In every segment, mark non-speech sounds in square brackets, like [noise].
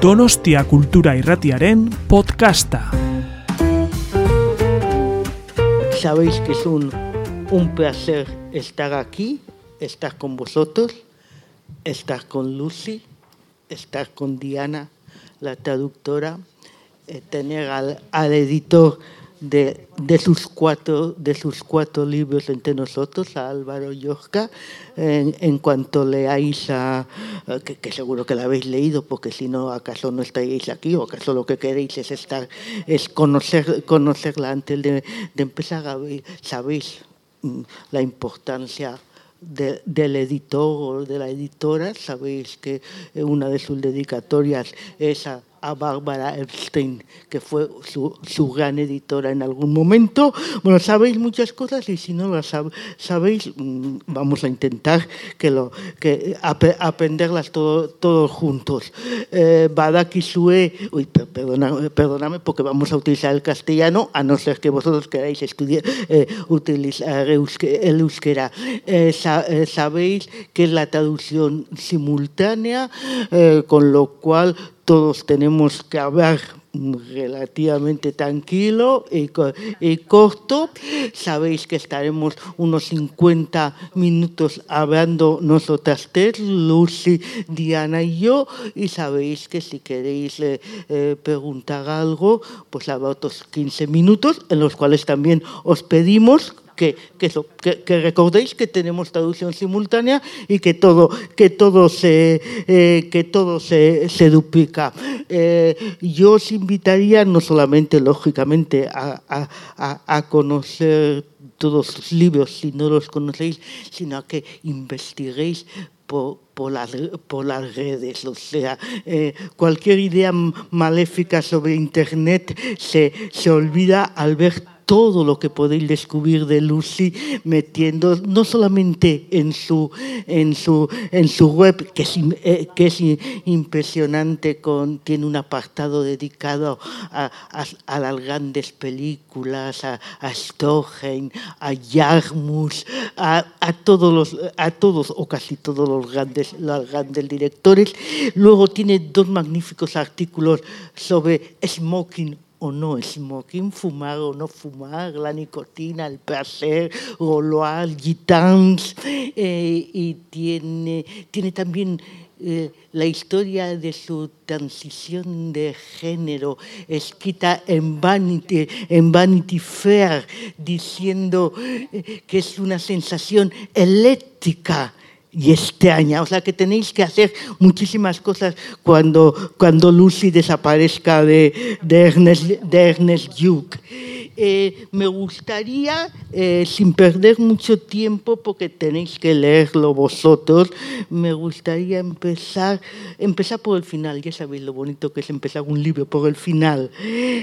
Donostia Cultura Irratiaren podcasta. Sabéis que es un, un placer estar aquí, estar con vosotros, estar con Lucy, estar con Diana, la traductora, eh, tener al, al editor de, de, sus cuatro, de sus cuatro libros entre nosotros, a Álvaro Yorca, en, en cuanto leáis a, que, que, seguro que la habéis leído, porque si no, acaso no estaríais aquí, o acaso lo que queréis es estar, es conocer, conocerla antes de, empezar sabéis mm, la importancia de, del editor o de la editora, sabéis que una de sus dedicatorias es a a Bárbara Epstein, que fue su, su, gran editora en algún momento. Bueno, sabéis muchas cosas y si no las sab sabéis, mm, vamos a intentar que lo, que ap aprenderlas todo, todos juntos. Eh, Badakisue, uy, perdona, perdóname porque vamos a utilizar el castellano, a no ser que vosotros queráis estudiar, eh, utilizar el euskera. Eh, eh, sabéis que es la traducción simultánea, con lo cual todos tenemos que hablar relativamente tranquilo y, y, corto. Sabéis que estaremos unos 50 minutos hablando nosotras tres, Lucy, Diana y yo, y sabéis que si queréis eh, eh, preguntar algo, pues habrá otros 15 minutos en los cuales también os pedimos que, recordéis que tenemos traducción simultánea y que todo, que todo, se, eh, que todo se, duplica. Eh, yo os invitaría no solamente, lógicamente, a, a, a conocer todos sus libros si no los conocéis, sino a que investiguéis por, por, las, por las redes. O sea, eh, cualquier idea maléfica sobre Internet se, se olvida al ver todo lo que podéis descubrir de Lucy metiendo no solamente en su, en su, en su web, que es, eh, impresionante, con, tiene un apartado dedicado a, las grandes películas, a, a a Jarmus, a, todos a todos o casi todos los grandes, los grandes directores. Luego tiene dos magníficos artículos sobre smoking o no smoking, fumar o no fumar, la nicotina, el placer, Golois, Gitans, eh, y tiene, tiene también eh, la historia de su transición de género. Escrita en Vanity, Vanity Fair, diciendo eh, que es una sensación eléctrica y extraña. O sea que tenéis que hacer muchísimas cosas cuando, cuando Lucy desaparezca de, de Ernest, de Ernest Duke. Eh, me gustaría, eh, sin perder mucho tiempo, porque tenéis que leerlo vosotros, me gustaría empezar, empezar por el final. Ya sabéis lo bonito que es empezar un libro por el final.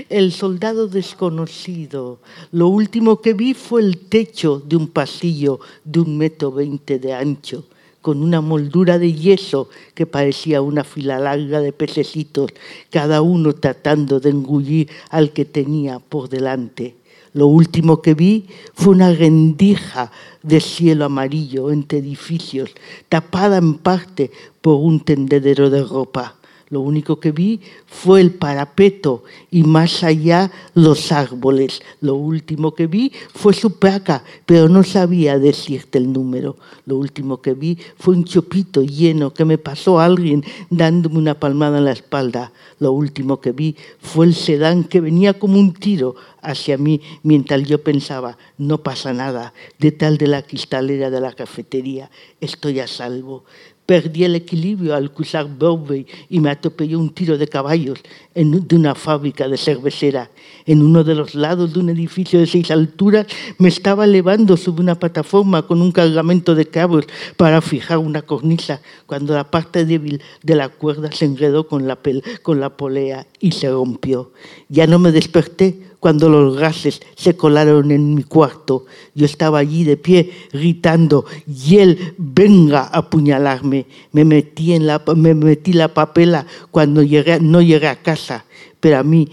El soldado desconocido. Lo último que vi fue el techo de un pasillo de un metro veinte de ancho con una moldura de yeso que parecía una fila larga de pececitos, cada uno tratando de engullir al que tenía por delante. Lo último que vi fue una rendija de cielo amarillo entre edificios, tapada en parte por un tendedero de ropa. Lo único que vi fue el parapeto y más allá los árboles. Lo último que vi fue su placa, pero no sabía decirte el número. Lo último que vi fue un chopito lleno que me pasó alguien dándome una palmada en la espalda. Lo último que vi fue el sedán que venía como un tiro hacia mí mientras yo pensaba, no pasa nada, de tal de la cristalera de la cafetería, estoy a salvo. Perdí el equilibrio al cruzar Broadway y me atropelló un tiro de caballos en, de una fábrica de cervecera. En uno de los lados de un edificio de seis alturas me estaba elevando sobre una plataforma con un cargamento de cabos para fijar una cornisa cuando la parte débil de la cuerda se enredó con la, con la polea y se rompió. Ya no me desperté cuando los gases se colaron en mi cuarto. Yo estaba allí de pie gritando y él venga a apuñalarme. Me metí, en la, me metí la papela cuando llegué, no llegué a casa, pero a mí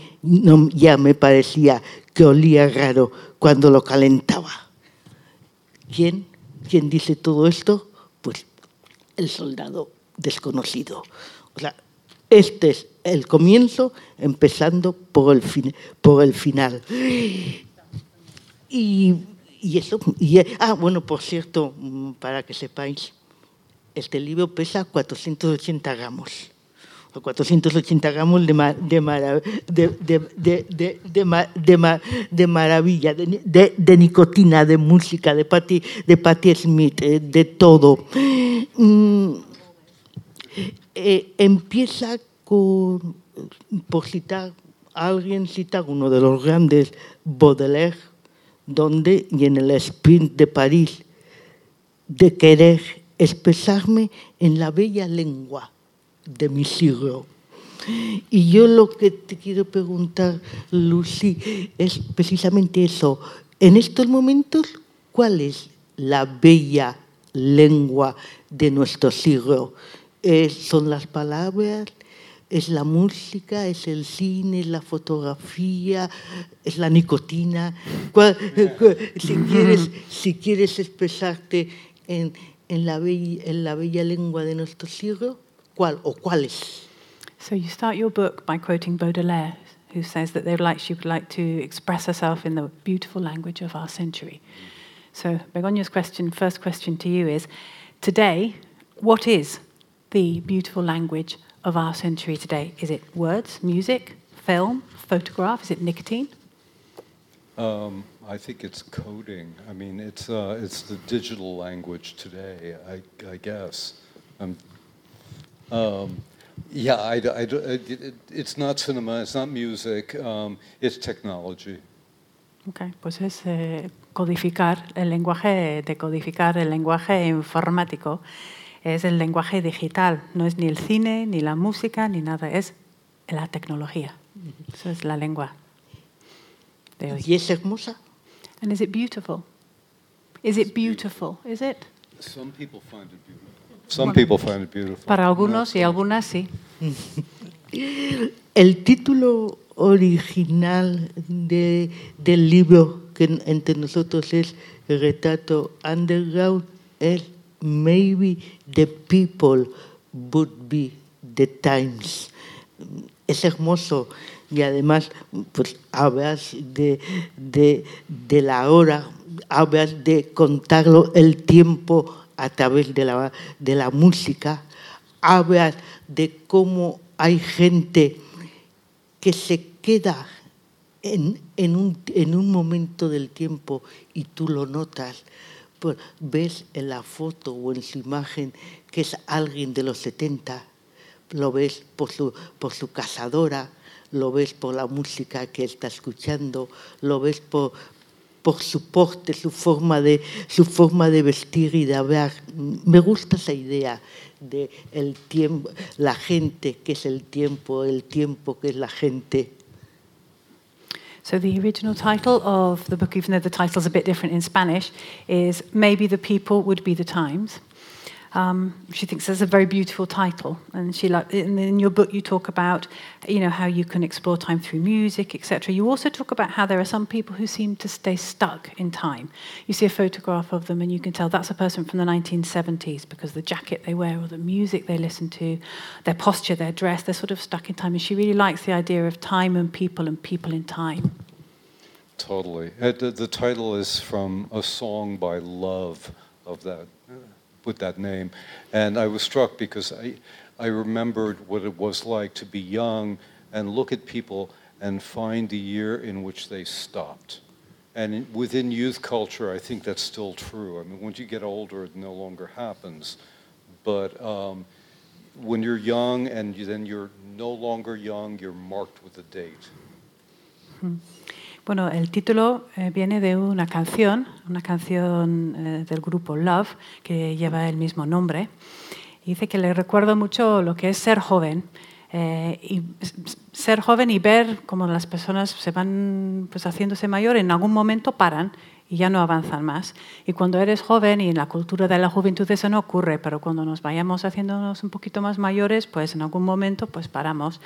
ya me parecía que olía raro cuando lo calentaba. ¿Quién? ¿Quién dice todo esto? Pues el soldado desconocido. O sea, Este es el comienzo, empezando por el, fin, por el final. Y, eso, ah, bueno, por cierto, mm, para que sepáis, este libro pesa 480 gramos. 480 gramos de, ma- de, mara- de, de, de, de, de ma- de ma- de maravilla, de, nicotina, de música, de Patti, de Smith, eh, de todo. Mm, eh, empieza con, por citar, alguien cita uno de los grandes, Baudelaire, donde, y en el sprint de París, de querer expresarme en la bella lengua de mi siglo. Y yo lo que te quiero preguntar, Lucy, es precisamente eso. En estos momentos, ¿cuál es la bella lengua de nuestro siglo? Eh, ¿Son las palabras? ¿Es la música? ¿Es el cine? ¿Es la fotografía? ¿Es la nicotina? ¿Cuál- cu- si, quieres, si quieres expresarte en, en, la bella, en la bella lengua de nuestro siglo, ¿cuál o cuáles? So you start your book by quoting Baudelaire, who says that they would like, she would like to express herself in the beautiful language of our century. So Begonia's question, first question to you is, today, what is the beautiful language of our century today? Is it words, music, film, photograph? Is it nicotine? Um, I think it's coding. I mean, it's uh, it's the digital language today. I, I guess. Um, um, yeah, I, I it- it's not cinema. It's not music. Um, it's technology. Okay, pues es eh, codificar el lenguaje, decodificar el lenguaje informático. Es el lenguaje digital, no es ni el cine, ni la música, ni nada, es la tecnología. Eso es la lengua de hoy. ¿Y es hermosa? And is it beautiful? Is it beautiful? Is it? Some people find it beautiful. Some people find it beautiful. Para algunos y algunas sí. [laughs] El título original de, del libro que en- entre nosotros es Retrato Underground es Maybe the People Would Be the Times. Es hermoso y además pues hablas de, de, de la hora, hablas de contarlo el tiempo a través de la, de la música, hablas de cómo hay gente que se queda en, en un, en un momento del tiempo y tú lo notas. Ves en la foto o en su imagen que es alguien de los 70, lo ves por su, por su cazadora, lo ves por la música que está escuchando, lo ves por, por su porte, su forma, de, su forma de vestir y de hablar. Me gusta esa idea de el tiempo, la gente que es el tiempo, el tiempo que es la gente. So the original title of the book, even though the title's a bit different in Spanish, is Maybe the People Would Be the Times. Um, she thinks that's a very beautiful title, and she like in, in your book you talk about, you know, how you can explore time through music, etc. You also talk about how there are some people who seem to stay stuck in time. You see a photograph of them, and you can tell that's a person from the 1970s because the jacket they wear, or the music they listen to, their posture, their dress, they're sort of stuck in time. And she really likes the idea of time and people and people in time. Totally. Uh, the, the title is from a song by Love of that, with that name. And I was struck because I, I remembered what it was like to be young and look at people and find the year in which they stopped. And within youth culture, I think that's still true. I mean, once you get older, it no longer happens. But um, when you're young and you, then you're no longer young, you're marked with a date. Bueno, el título eh, viene de una canción, una canción eh, del grupo Love, que lleva el mismo nombre. Dice que le recuerda mucho lo que es ser joven. eh, y ser joven y ver cómo las personas se van pues, haciéndose mayor, en algún momento paran y ya no avanzan más. Y cuando eres joven y en la cultura de la juventud eso no ocurre, pero cuando nos vayamos haciéndonos un poquito más mayores, pues en algún momento pues paramos.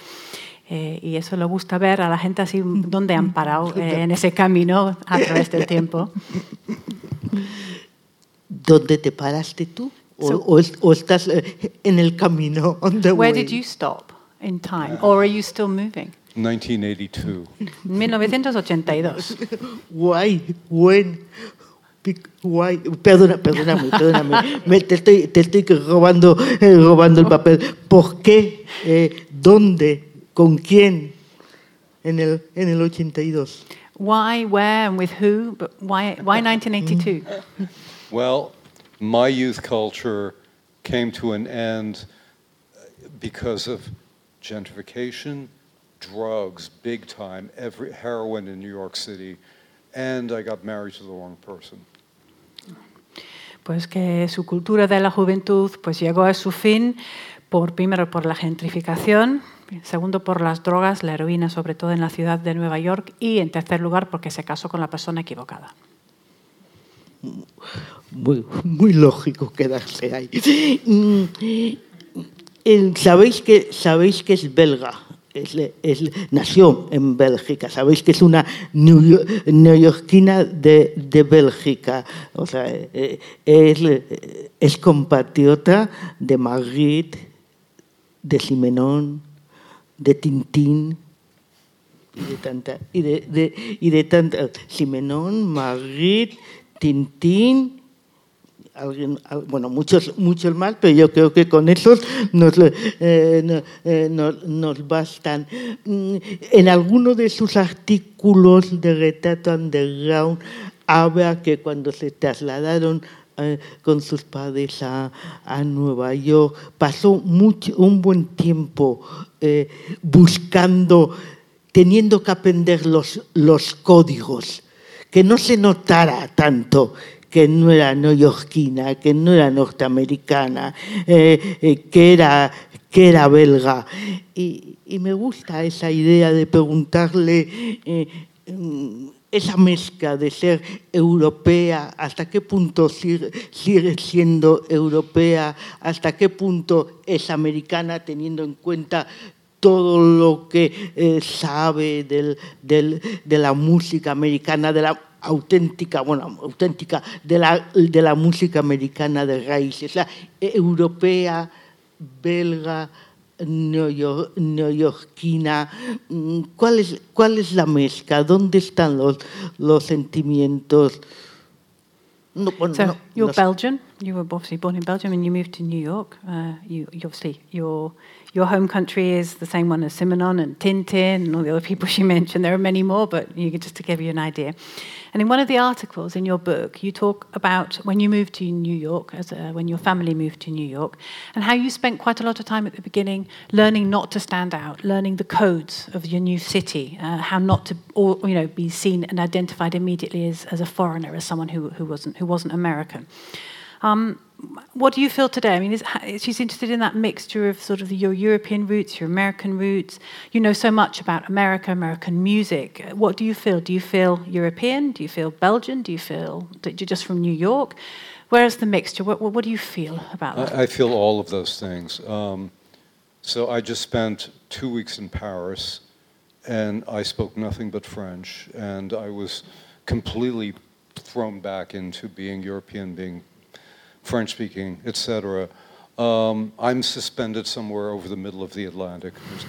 Eh, y eso le gusta ver a la gente así donde han parado [laughs] eh, en ese camino a través del tiempo. ¿Dónde te paraste tú? ¿O, So- o o estás eh, en el camino? [laughs] on the Where way? did you stop? in time, or are you still moving? 1982. 1982. Guay, buen. pic- Guay. Perdona, perdóname, perdóname. Me- te, estoy, te estoy robando, eh, robando el papel. ¿Por qué? Eh, ¿Dónde? ¿Con quién? En el, en el 82. Why, where, and with who? But why, why [laughs] 1982? Well, my youth culture came to an end uh, because of gentrification, drugs, big time, every heroin in New York City, and I got married to the wrong person. Pues que su cultura de la juventud pues llegó a su fin por primero por la gentrificación, segundo por las drogas, la heroína sobre todo en la ciudad de Nueva York y en tercer lugar porque se casó con la persona equivocada. Muy, lógico quedarse ahí. Mm, ¿Sabéis que, sabéis que es belga? Es, es- nació en Bélgica. Sabéis que es una neo- neoyorquina de, de Bélgica. O sea, eh, es, eh, es compatriota de Magritte, de Simenón, de Tintín y de tanta y de, de- y de tanta Simenón, Magritte, Tintín bueno, muchos, muchos más, pero yo creo que con esos nos, eh, no- eh, nos, nos bastan. Mm, En alguno de sus artículos de Retrato Underground habla que cuando se trasladaron con sus padres a, a Nueva York, pasó mucho, un buen tiempo eh, buscando, teniendo que aprender los, los códigos que no se notara tanto que no era neoyorquina, que no era norteamericana, eh, eh, que, era, que era belga. Y, y me gusta esa idea de preguntarle mm, esa mezcla de ser europea, hasta qué punto sigue, siendo europea, hasta qué punto es americana teniendo en cuenta todo lo que eh, sabe del- de la música americana, de la auténtica, bueno, auténtica, de la, de la música americana de raíces, o europea, belga, neoyorquina. Mm, ¿Cuál es, ¿Cuál es la mezcla? ¿Dónde están los, los sentimientos? No, bueno, So no, you're no. Belgian. You were obviously born in Belgium and you moved to New York. Uh, you, you obviously your your home country is the same one as Simenon and Tintin and all the other people she [laughs] mentioned. There are many more, but you just to give you an idea. And in one of the articles in your book, you talk about when you moved to New York, as a, when your family moved to New York, and how you spent quite a lot of time at the beginning learning not to stand out, learning the codes of your new city, uh, how not to, or, you know, be seen and identified immediately as, as a foreigner, as someone who, who wasn't who wasn't American. Um, what do you feel today? I mean, is, she's interested in that mixture of sort of your European roots, your American roots. You know so much about America, American music. What do you feel? Do you feel European? Do you feel Belgian? Do you feel that you're just from New York? Where's the mixture? What, what, what do you feel about that? I, I feel all of those things. Um, so I just spent two weeks in Paris, and I spoke nothing but French, and I was completely thrown back into being European, being French speaking, etc. Um, I'm suspended somewhere over the middle of the Atlantic. There's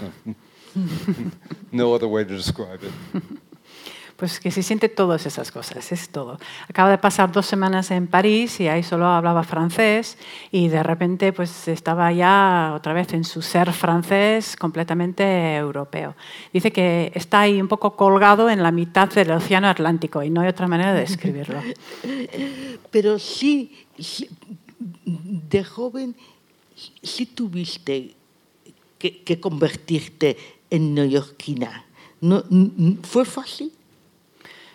no, [laughs] no other way to describe it. Pues que se siente todas esas cosas, es todo. Acaba de pasar dos semanas en París y ahí solo hablaba francés y de repente pues estaba ya otra vez en su ser francés completamente europeo. Dice que está ahí un poco colgado en la mitad del océano Atlántico y no hay otra manera de describirlo. [laughs] Pero sí, de joven, sí tuviste que, convertirte en neoyorquina. No, ¿Fue fácil?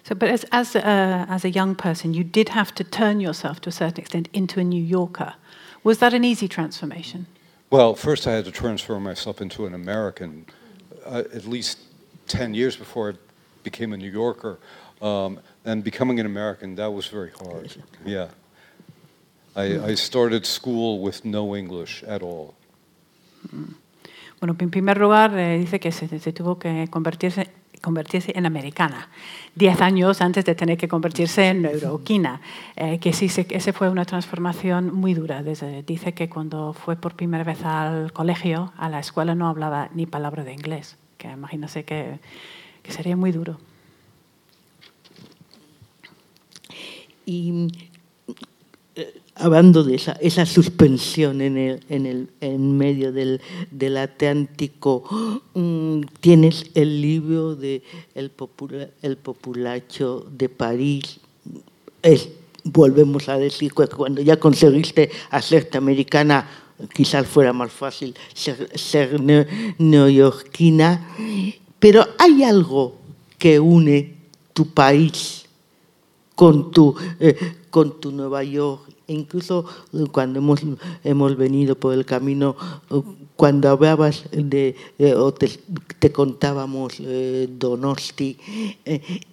So, but as, as, a, as a young person, you did have to turn yourself to a certain extent into a New Yorker. Was that an easy transformation? Well, first I had to transform myself into an American, uh, at least 10 years before I became a New Yorker. Um, and becoming an American, that was very hard. Yeah. I, I started school with no English at all. Bueno, en primer lugar, eh, dice que se, se tuvo que convertirse, convertirse en americana, diez años antes de tener que convertirse en neuroquina, eh, que sí, ese fue una transformación muy dura. Dice que cuando fue por primera vez al colegio, a la escuela, no hablaba ni palabra de inglés, que imagínese que, que sería muy duro. Y hablando de esa, suspensión en, el, medio del, Atlántico, mm, tienes el libro de El, Popula, Populacho de París. Volvemos a decir que cuando ya conseguiste hacerte americana, quizás fuera más fácil ser, neoyorquina, pero hay algo que une tu país con tu, eh, con tu Nueva York incluso eh, cuando hemos, hemos venido por el camino, eh, cuando hablabas de, o te, contábamos eh, Donosti,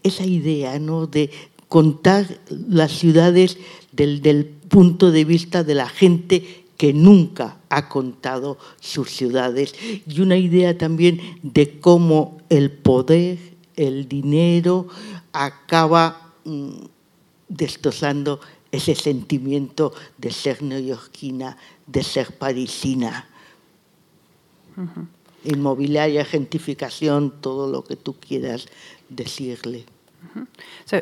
esa idea ¿no? de contar las ciudades del, del punto de vista de la gente que nunca ha contado sus ciudades y una idea también de cómo el poder, el dinero acaba mm, destrozando ese sentimiento de ser neoyorquina, de ser parisina. Uh -huh. Inmobiliaria, gentrificación, todo lo que tú quieras decirle. Uh -huh. So,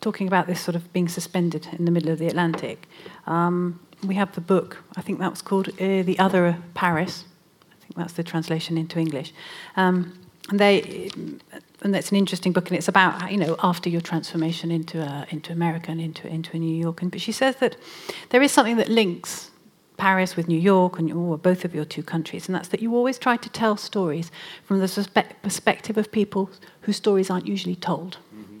talking about this sort of being suspended in the middle of the Atlantic, um, we have the book, I think that was called uh, The Other Paris. I think that's the translation into English. Um, and they and that's an interesting book, and it's about you know after your transformation into a, into America and into into a New York. And but she says that there is something that links Paris with New York and or both of your two countries, and that's that you always try to tell stories from the perspective of people whose stories aren't usually told. Mm-hmm.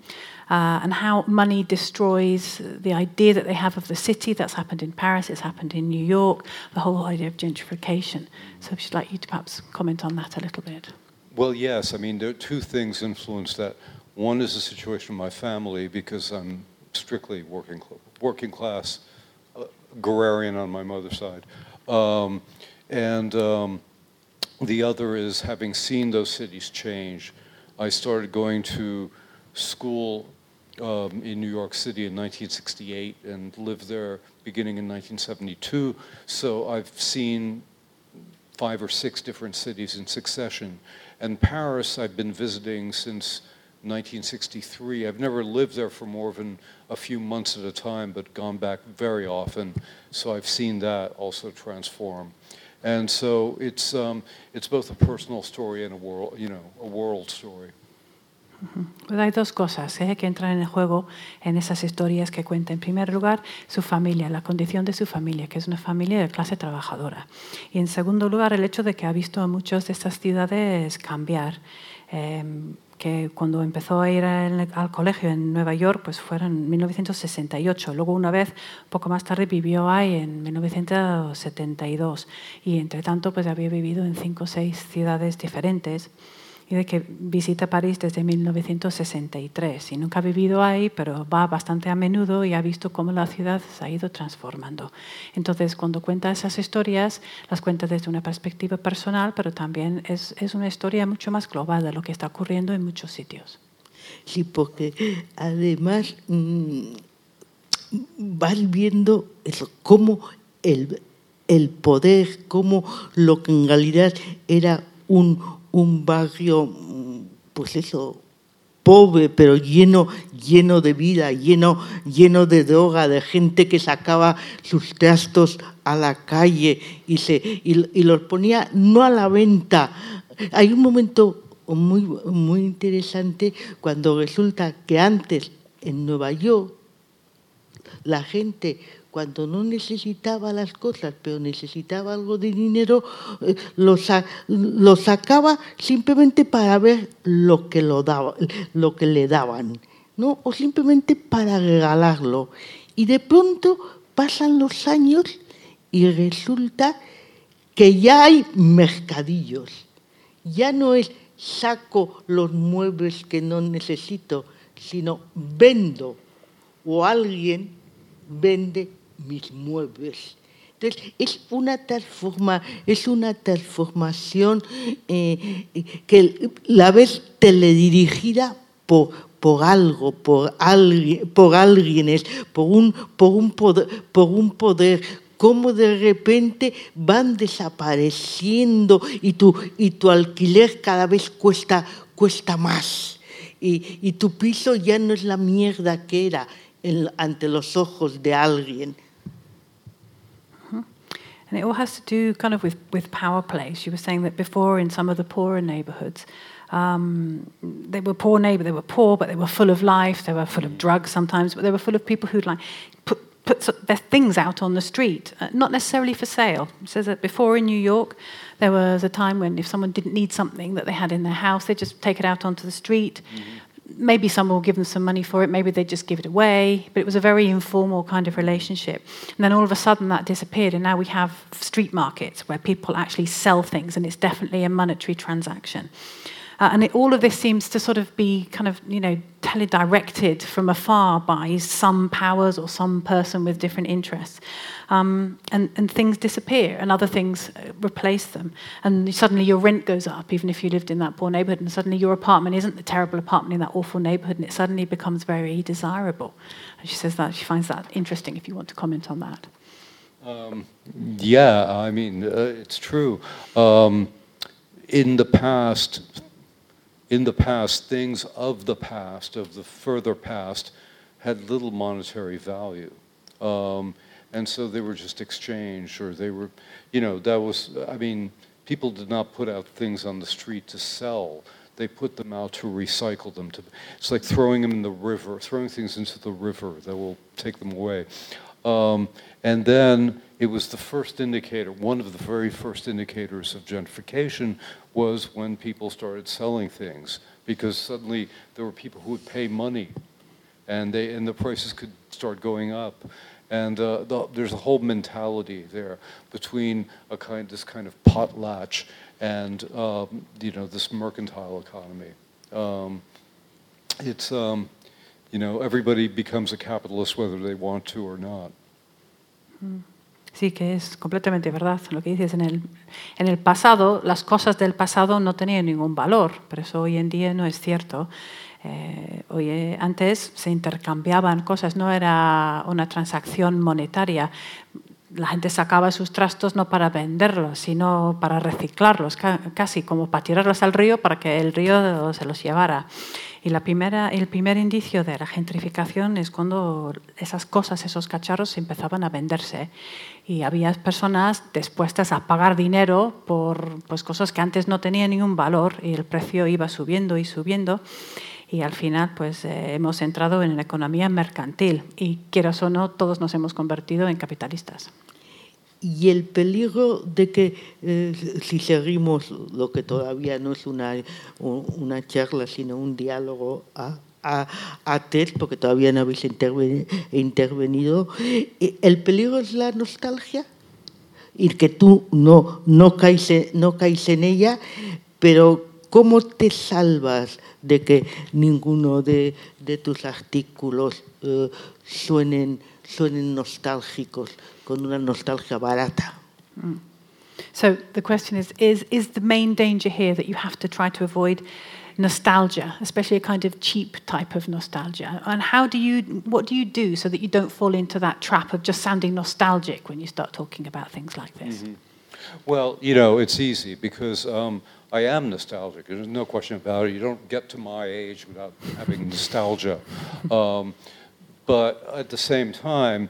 Uh, and how money destroys the idea that they have of the city. That's happened in Paris, it's happened in New York, the whole idea of gentrification. So, I'd like you to perhaps comment on that a little bit. Well, yes. I mean, there are two things influence that. One is the situation of my family because I'm strictly working working class, uh, agrarian on my mother's side, um, and um, the other is having seen those cities change. I started going to school um, in New York City in 1968 and lived there beginning in 1972. So I've seen five or six different cities in succession. And Paris, I've been visiting since 1963. I've never lived there for more than a few months at a time, but gone back very often. So I've seen that also transform. And so it's, um, it's both a personal story and a world, you know, a world story. Pues hay dos cosas ¿eh? que entran en el juego en esas historias que cuenta. En primer lugar, su familia, la condición de su familia, que es una familia de clase trabajadora. Y en segundo lugar, el hecho de que ha visto a muchas de estas ciudades cambiar. Eh, que cuando empezó a ir al, colegio en Nueva York, pues fueron en 1968. Luego una vez, poco más tarde, vivió ahí en 1972. Y entre tanto, pues había vivido en cinco o seis ciudades diferentes y de que visita París desde 1963 y nunca ha vivido ahí, pero va bastante a menudo y ha visto cómo la ciudad se ha ido transformando. Entonces, cuando cuenta esas historias, las cuenta desde una perspectiva personal, pero también es, es una historia mucho más global de lo que está ocurriendo en muchos sitios. Sí, porque además mmm, vas viendo eso, cómo el, el poder, cómo lo que en realidad era un, un barrio, pues eso, pobre, pero lleno, lleno de vida, lleno, lleno de droga, de gente que sacaba sus trastos a la calle y, se, y los ponía no a la venta. Hay un momento muy, muy interesante cuando resulta que antes en Nueva York la gente cuando no necesitaba las cosas, pero necesitaba algo de dinero, eh, lo, lo, sacaba simplemente para ver lo que, lo, daba, lo que le daban, ¿no? o simplemente para regalarlo. Y de pronto pasan los años y resulta que ya hay mercadillos. Ya no es saco los muebles que no necesito, sino vendo o alguien vende mis muebles. Entonces, es una, transforma, es una transformación eh, que la ves teledirigida por, por algo, por alguien, por alguien, por un, por un poder, por un poder cómo de repente van desapareciendo y tu, y tu alquiler cada vez cuesta, cuesta más. Y, y tu piso ya no es la mierda que era ante los ojos de alguien. And it all has to do kind of with, with power plays. You were saying that before in some of the poorer neighborhoods, um, they were poor neighbor. They were poor, but they were full of life. They were full of drugs sometimes, but they were full of people who'd like put put their things out on the street, uh, not necessarily for sale. It says that before in New York, there was a time when if someone didn't need something that they had in their house, they'd just take it out onto the street. Mm-hmm. Maybe someone will give them some money for it. Maybe they just give it away. But it was a very informal kind of relationship. And then all of a sudden that disappeared, and now we have street markets where people actually sell things, and it's definitely a monetary transaction. Uh, and it, all of this seems to sort of be kind of, you know, teledirected from afar by some powers or some person with different interests. Um, and, and things disappear and other things uh, replace them. And suddenly your rent goes up, even if you lived in that poor neighborhood. And suddenly your apartment isn't the terrible apartment in that awful neighborhood, and it suddenly becomes very desirable. And she says that she finds that interesting if you want to comment on that. Um, yeah, I mean, uh, it's true. Um, in the past, in the past, things of the past, of the further past, had little monetary value. Um, and so they were just exchanged, or they were, you know, that was, I mean, people did not put out things on the street to sell. They put them out to recycle them. To, it's like throwing them in the river, throwing things into the river that will take them away. Um, and then it was the first indicator, one of the very first indicators of gentrification was when people started selling things because suddenly there were people who would pay money and, they, and the prices could start going up. And uh, the, there's a whole mentality there between a kind, this kind of potlatch and um, you know this mercantile economy. Um, it's um, you know everybody becomes a capitalist whether they want to or not. Mm. Sí, que es completamente verdad lo que dices. En el, en el pasado, las cosas del pasado no tenían ningún valor, pero eso hoy en día no es cierto. Eh, oye, antes se intercambiaban cosas, no era una transacción monetaria. La gente sacaba sus trastos no para venderlos, sino para reciclarlos, casi como para tirarlos al río para que el río se los llevara. Y la primera, el primer indicio de la gentrificación es cuando esas cosas, esos cacharros empezaban a venderse y había personas dispuestas a pagar dinero por pues, cosas que antes no tenían ningún valor y el precio iba subiendo y subiendo y al final pues eh, hemos entrado en la economía mercantil y quieras o no todos nos hemos convertido en capitalistas. Y el peligro de que eh, si seguimos lo que todavía no es una, una charla, sino un diálogo a, a, a TED, porque todavía no habéis intervenido, eh, el peligro es la nostalgia y que tú no, no, caes, no caes en ella, pero ¿cómo te salvas de que ninguno de, de tus artículos eh, suenen, suenen nostálgicos? con una nostalgia barata. Mm. So the question is, is, is the main danger here that you have to try to avoid nostalgia, especially a kind of cheap type of nostalgia? And how do you, what do you do so that you don't fall into that trap of just sounding nostalgic when you start talking about things like this? Mm-hmm. Well, you know, it's easy because um, I am nostalgic. There's no question about it. You don't get to my age without having nostalgia. [laughs] Um, but at the same time,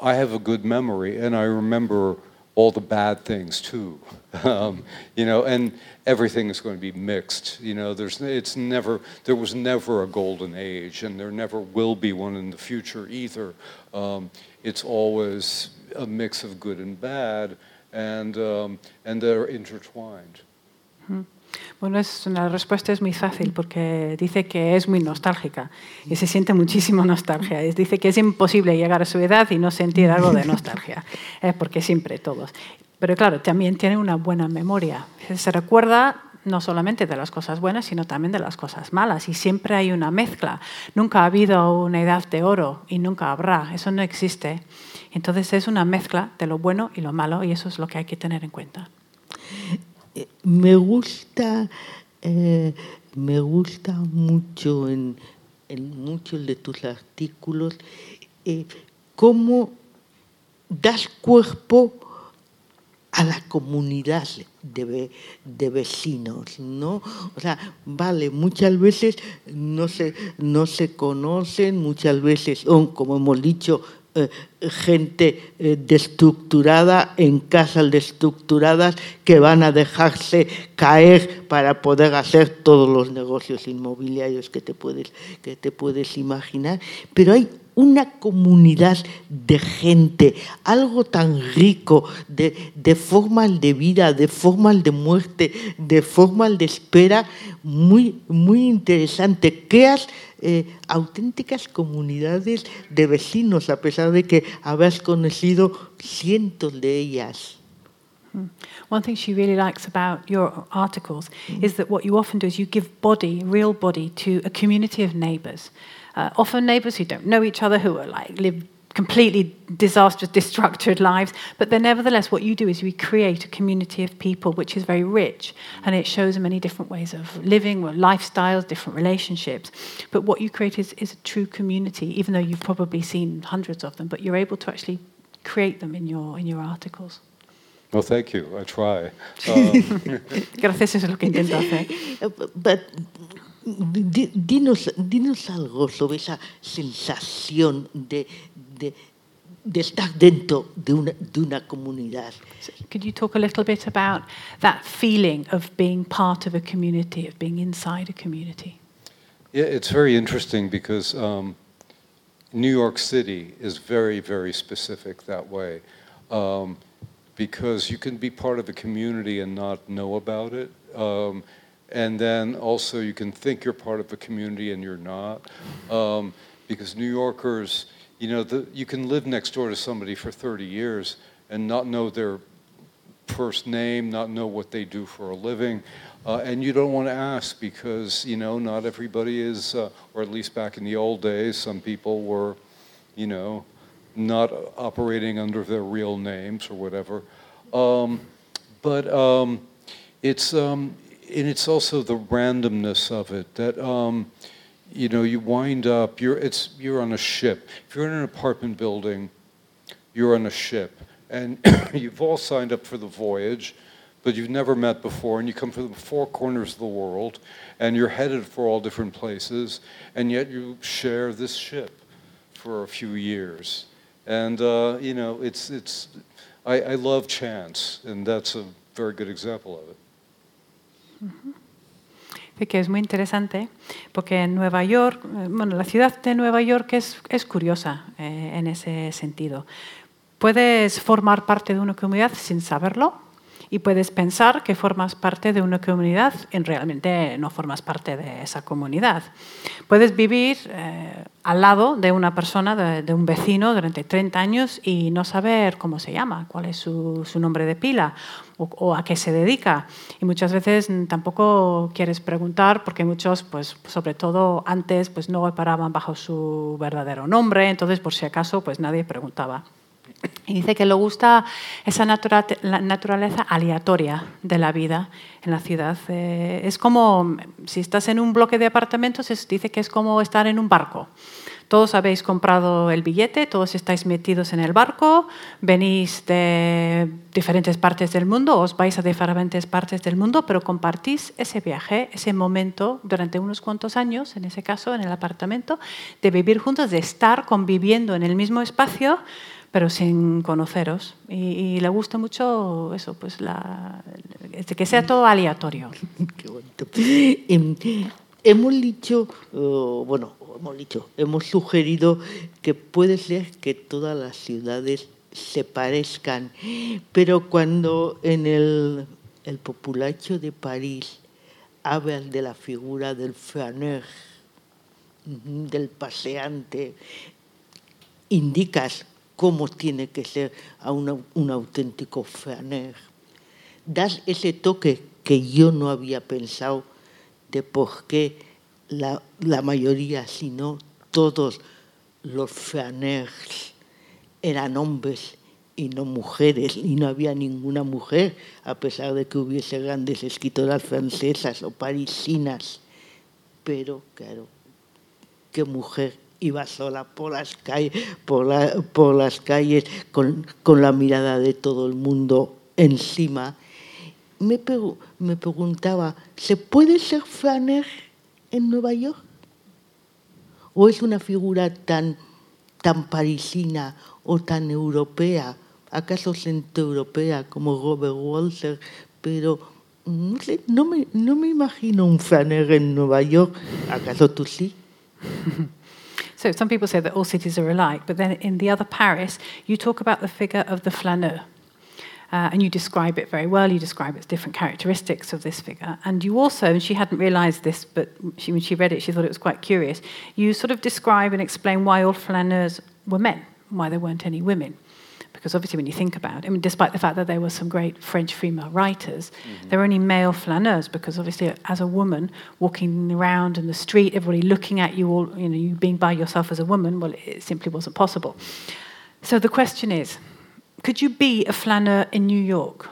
I have a good memory, and I remember all the bad things too. [laughs] Um, you know, and everything is going to be mixed. You know, there's it's never there was never a golden age, and there never will be one in the future either. Um, it's always a mix of good and bad, and um, and they're intertwined. Bueno, la respuesta es muy fácil porque dice que es muy nostálgica y se siente muchísimo nostalgia. Dice que es imposible llegar a su edad y no sentir algo de nostalgia, [laughs] porque siempre todos. Pero claro, también tiene una buena memoria. Se recuerda no solamente de las cosas buenas, sino también de las cosas malas. Y siempre hay una mezcla. Nunca ha habido una edad de oro y nunca habrá. Eso no existe. Entonces es una mezcla de lo bueno y lo malo y eso es lo que hay que tener en cuenta. Me gusta, eh, me gusta mucho en, muchos de tus artículos eh, cómo das cuerpo a la comunidad de, de, vecinos, ¿no? O sea, vale, muchas veces no se, no se conocen, muchas veces como hemos dicho, eh, gente eh, destructurada en casas destructuradas que van a dejarse caer para poder hacer todos los negocios inmobiliarios que te puedes, que te puedes imaginar. Pero hay una comunidad de gente, algo tan rico de, de formas de vida, de formas de muerte, de formas de espera, muy, muy interesante. Creas eh, auténticas comunidades de vecinos, a pesar de que habías conocido cientos de ellas. Hmm. One thing she really likes about your articles mm. is that what you often do is you give body, real body, to a community of neighbours. Uh, often neighbours who don't know each other, who are like live completely disastrous, destructive lives. But then, nevertheless, what you do is you create a community of people which is very rich and it shows many different ways of living, lifestyles, different relationships. But what you create is, is a true community, even though you've probably seen hundreds of them, but you're able to actually create them in your, in your articles. Well, thank you. I try. [laughs] Um. Gracias, es lo que intento hacer. But Dinos, dinos algo sobre esa sensación de, de, de estar dentro de una, de una comunidad. Could you talk a little bit about that feeling of being part of a community, of being inside a community? Yeah, it's very interesting because um, New York City is very, very specific that way. Um, because you can be part of a community and not know about it. Um, and then also you can think you're part of a community and you're not. Um, because New Yorkers, you know, the, you can live next door to somebody for 30 years and not know their first name, not know what they do for a living. Uh, and you don't want to ask because, you know, not everybody is, uh, or at least back in the old days, some people were, you know, not operating under their real names or whatever. Um, but um, it's, um, and it's also the randomness of it that um, you know you wind up you're it's you're on a ship. If you're in an apartment building you're on a ship. And [coughs] you've all signed up for the voyage but you've never met before and you come from the four corners of the world and you're headed for all different places and yet you share this ship for a few years. And uh, you know it's it's I, I love chance and that's a very good example of it que es muy interesante porque en Nueva York, bueno, la ciudad de Nueva York es, es curiosa eh, en ese sentido. Puedes formar parte de una comunidad sin saberlo, y puedes pensar que formas parte de una comunidad y realmente no formas parte de esa comunidad. Puedes vivir eh, al lado de una persona, de, un vecino durante 30 años y no saber cómo se llama, cuál es su, nombre de pila o, a qué se dedica. Y muchas veces tampoco quieres preguntar porque muchos, pues, sobre todo antes, pues no paraban bajo su verdadero nombre, entonces por si acaso pues nadie preguntaba. Y dice que le gusta esa naturaleza aleatoria de la vida en la ciudad. Eh, es como, si estás en un bloque de apartamentos, dice que es como estar en un barco. Todos habéis comprado el billete, todos estáis metidos en el barco, venís de diferentes partes del mundo, os vais a diferentes partes del mundo, pero compartís ese viaje, ese momento durante unos cuantos años, en ese caso en el apartamento, de vivir juntos, de estar conviviendo en el mismo espacio pero sin conoceros. Y, le gusta mucho eso, pues la, que sea todo aleatorio. [laughs] Qué bonito. hemos dicho, uh, bueno, hemos dicho, hemos sugerido que puede ser que todas las ciudades se parezcan, pero cuando en el, el populacho de París hablan de la figura del flaneur, del paseante, indicas cómo tiene que ser a un auténtico faner. das ese toque que yo no había pensado de por qué la, mayoría, si no todos los flaners eran hombres y no mujeres, y no había ninguna mujer, a pesar de que hubiese grandes escritoras francesas o parisinas. Pero, claro, ¿qué mujer iba sola por las calles, por, la, por las calles con, con, la mirada de todo el mundo encima? Me, me preguntaba, ¿se puede ser flaner en Nueva York? ¿O es una figura tan, tan parisina o tan europea acaso centroeuropea como Robert Walter, pero no, sé, no, me, no me imagino un flaneur en Nueva York. ¿Acaso tú sí? [laughs] So some people say that all cities are alike, but then in the other Paris, you talk about the figure of the flaneur. Uh, and you describe it very well. You describe its different characteristics of this figure. And you also, and she hadn't realized this, but she, when she read it, she thought it was quite curious. You sort of describe and explain why all flaneurs were men, why there weren't any women because obviously when you think about it, I mean, despite the fact that there were some great French female writers, mm-hmm. there were only male flaneurs because obviously as a woman walking around in the street, everybody looking at you, all you know, you being by yourself as a woman, well, it simply wasn't possible. So the question is, could you be a flaneur in New York?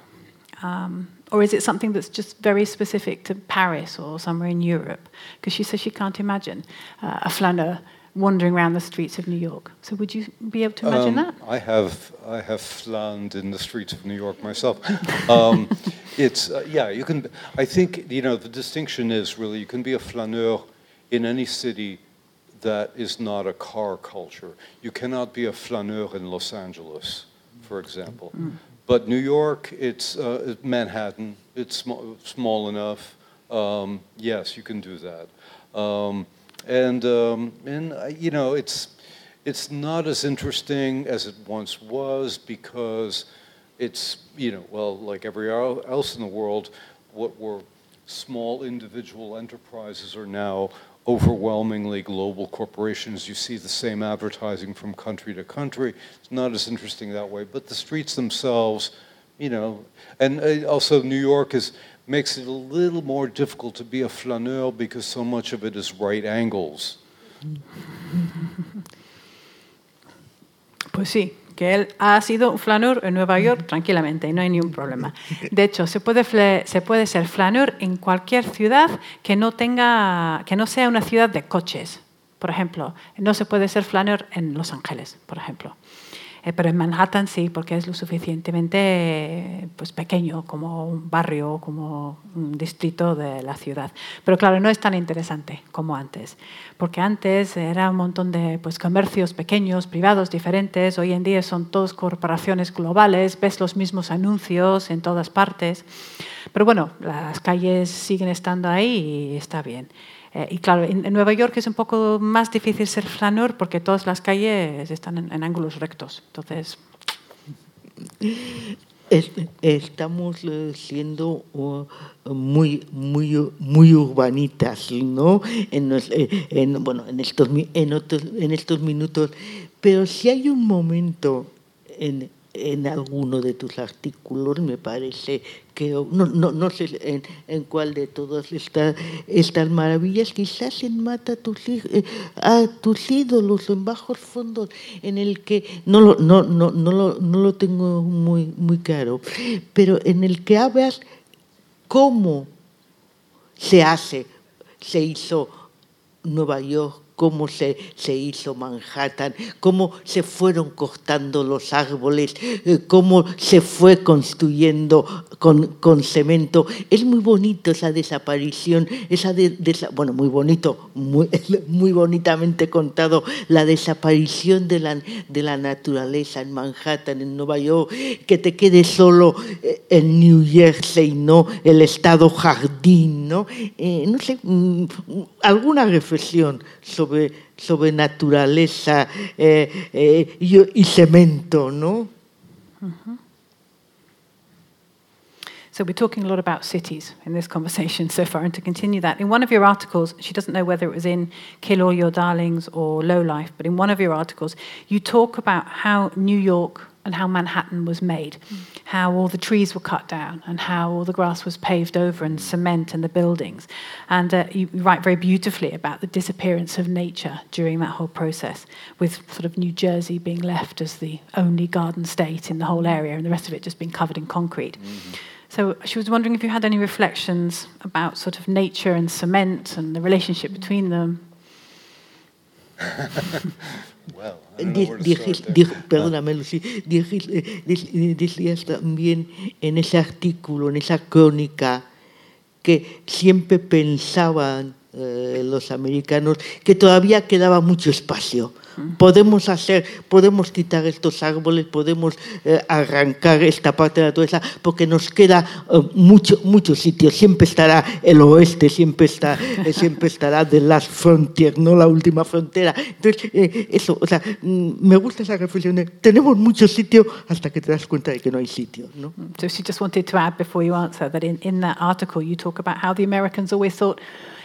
Um, or is it something that's just very specific to Paris or somewhere in Europe? Because she says she can't imagine uh, a flaneur wandering around the streets of New York. So would you be able to imagine um, that? I have I have flaned in the streets of New York myself. [laughs] um, it's uh, yeah, you can. I think you know the distinction is really you can be a flaneur in any city that is not a car culture. You cannot be a flaneur in Los Angeles, for example. Mm. But New York, it's uh, Manhattan. It's sm- small enough. Um, yes, you can do that. And um, and uh, you know it's it's not as interesting as it once was because it's you know well like everywhere else in the world, what were small individual enterprises are now overwhelmingly global corporations. You see the same advertising from country to country. It's not as interesting that way, but the streets themselves, you know, and uh, also New York is makes it a little more difficult to be a flaneur because so much of it is right angles. Pues sí, que él ha sido un flaneur en Nueva York tranquilamente y no hay ningún problema. De hecho, se puede, se puede ser flaneur en cualquier ciudad que no, tenga, que no sea una ciudad de coches. Por ejemplo, no se puede ser flaneur en Los Ángeles, por ejemplo. Eh, pero en Manhattan sí, porque es lo suficientemente pues, pequeño como un barrio, como un distrito de la ciudad. Pero claro, no es tan interesante como antes, porque antes era un montón de pues, comercios pequeños, privados, diferentes. Hoy en día son todos corporaciones globales, ves los mismos anuncios en todas partes. Pero bueno, las calles siguen estando ahí y está bien. Eh, y claro, en, Nueva York es un poco más difícil ser flanor porque todas las calles están en, ángulos rectos. Entonces. Estamos eh, siendo muy, muy, muy urbanitas, ¿no? En, eh, en, bueno, en estos, en, otros, en estos minutos. Pero si hay un momento en, en alguno de tus artículos, me parece no, no, no sé en, en, cuál de todas estas, estas maravillas, quizás en Mata a tus, eh, a tus ídolos en bajos fondos, en el que, no lo, no, no, no, lo, no lo tengo muy, muy claro, pero en el que hablas cómo se hace, se hizo Nueva York cómo se, se hizo Manhattan, cómo se fueron cortando los árboles, eh, cómo se fue construyendo con, con cemento. Es muy bonito esa desaparición, esa de, bueno, muy bonito, muy, [laughs] muy bonitamente contado, la desaparición de la, de la naturaleza en Manhattan, en Nueva York, que te quede solo eh, en New Jersey, ¿no? El estado jardín, ¿no? Eh, no sé, mm, alguna reflexión sobre sobre, sobre naturaleza eh, eh, y, y, cemento, ¿no? Mm -hmm. So we're talking a lot about cities in this conversation so far, and to continue that, in one of your articles, she doesn't know whether it was in Kill All Your Darlings or Low Life, but in one of your articles, you talk about how New York and how Manhattan was made, how all the trees were cut down, and how all the grass was paved over, and cement and the buildings. And uh, you write very beautifully about the disappearance of nature during that whole process, with sort of New Jersey being left as the only garden state in the whole area, and the rest of it just being covered in concrete. So she was wondering if you had any reflections about sort of nature and cement and the relationship between them. [laughs] There. dije- perdóname, Lucy. Eh, eh, Decías también en ese artículo, en esa crónica, que siempre pensaban eh, los americanos que todavía quedaba mucho espacio. Podemos hacer, podemos quitar estos árboles, podemos eh, arrancar esta parte de la naturaleza, porque nos queda eh, mucho, mucho sitio. Siempre estará el oeste, siempre, está, eh, siempre estará the last frontier, no la última frontera. Entonces, eh, eso, o sea, mm, me gusta esa reflexión de, tenemos mucho sitio hasta que te das cuenta de que no hay sitio, ¿no? So she just wanted to add before you answer that in, in that article you talk about how the Americans always thought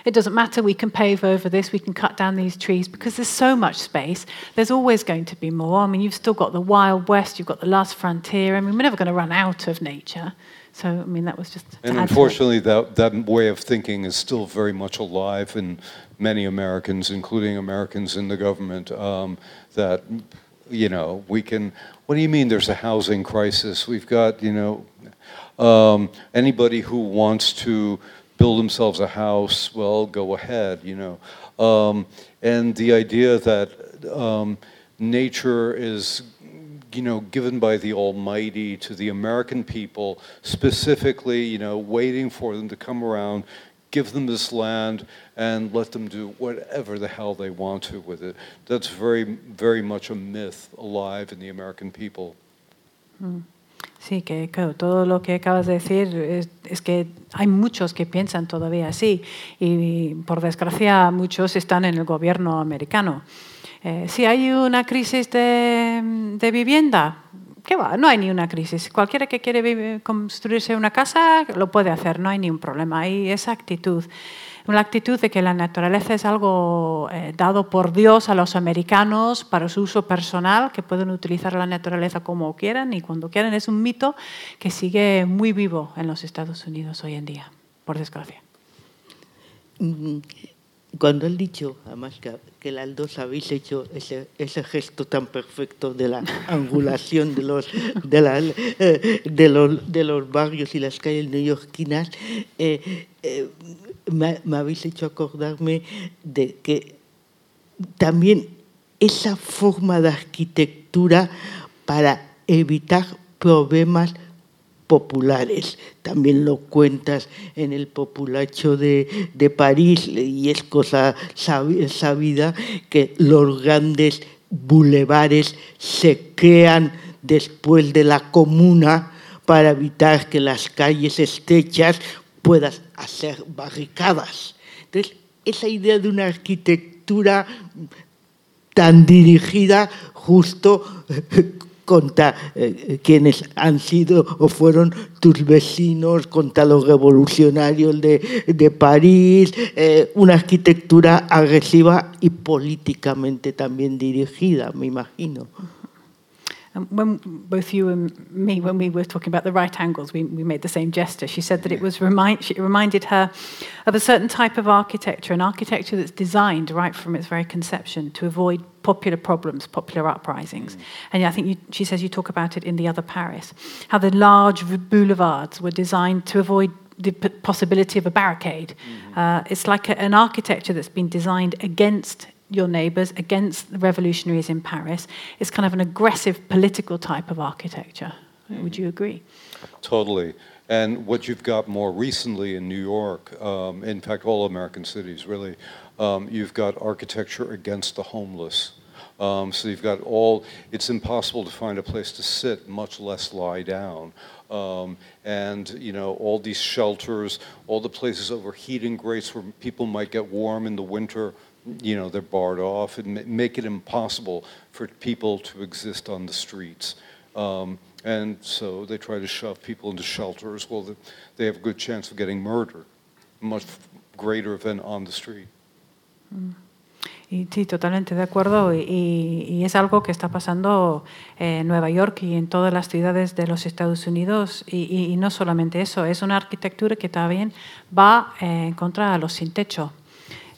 it doesn't matter, we can pave over this, we can cut down these trees because there's so much space. There's always going to be more. I mean, you've still got the Wild West, you've got the last frontier. I mean, we're never going to run out of nature. So, I mean, that was just. And unfortunately, that, that way of thinking is still very much alive in many Americans, including Americans in the government, um, that, you know, we can, what do you mean there's a housing crisis? We've got, you know, um, anybody who wants to build themselves a house, well, go ahead, you know. Um, and the idea that um, nature is you know, given by the Almighty to the American people, specifically, you know, waiting for them to come around, give them this land, and let them do whatever the hell they want to with it. That's very, very much a myth alive in the American people. Sí, que claro, todo lo que acabas de decir es, que hay muchos que piensan todavía así y por desgracia muchos están en el gobierno americano. Eh, si hay una crisis de, vivienda, ¿qué va? No hay ni una crisis. Cualquiera que quiere construirse una casa lo puede hacer, no hay ni un problema. Hay esa actitud. La actitud de que la naturaleza es algo eh, dado por Dios a los americanos para su uso personal, que pueden utilizar la naturaleza como quieran y cuando quieran, es un mito que sigue muy vivo en los Estados Unidos hoy en día, por desgracia. Mm, Cuando has dicho, además, que, que las dos habéis hecho ese, ese gesto tan perfecto de la [laughs] angulación de los, de, la- eh, de los, de los barrios y las calles neoyorquinas, eh, eh, me, me habéis hecho acordarme de que también esa forma de arquitectura para evitar problemas populares. También lo cuentas en el populacho de, de París y es cosa sabi- sabida que los grandes bulevares se crean después de la comuna para evitar que las calles estrechas puedan hacer barricadas. Entonces, esa idea de una arquitectura tan dirigida justo contra eh, quienes han sido o fueron tus vecinos, contra los revolucionarios de, de París, eh, una arquitectura agresiva y políticamente también dirigida, me imagino. Um, when both you and me, when we were talking about the right angles, we, we made the same gesture. She said that it was remind, she- it reminded her of a certain type of architecture, an architecture that's designed right from its very conception to avoid popular problems, popular uprisings. And I think you, she says you talk about it in the other Paris, how the large boulevards were designed to avoid the possibility of a barricade. Uh, it's like a, an architecture that's been designed against your neighbours, against the revolutionaries in Paris. It's kind of an aggressive political type of architecture. Would you agree? Totally. And what you've got more recently in New York, um, in fact, all American cities really, um, you've got architecture against the homeless. Um, so you've got all, it's impossible to find a place to sit, much less lie down. Um, and, you know, all these shelters, all the places over heating grates where people might get warm in the winter, you know, they're barred off and make it impossible for people to exist on the streets. Um, and so they try to shove people into shelters. Well, they have a good chance of getting murdered, much greater than on the street. Y sí, totalmente de acuerdo. Y, y, es algo que está pasando en Nueva York y en todas las ciudades de los Estados Unidos. Y, y no solamente eso, es una arquitectura que también va en contra de los sin techo.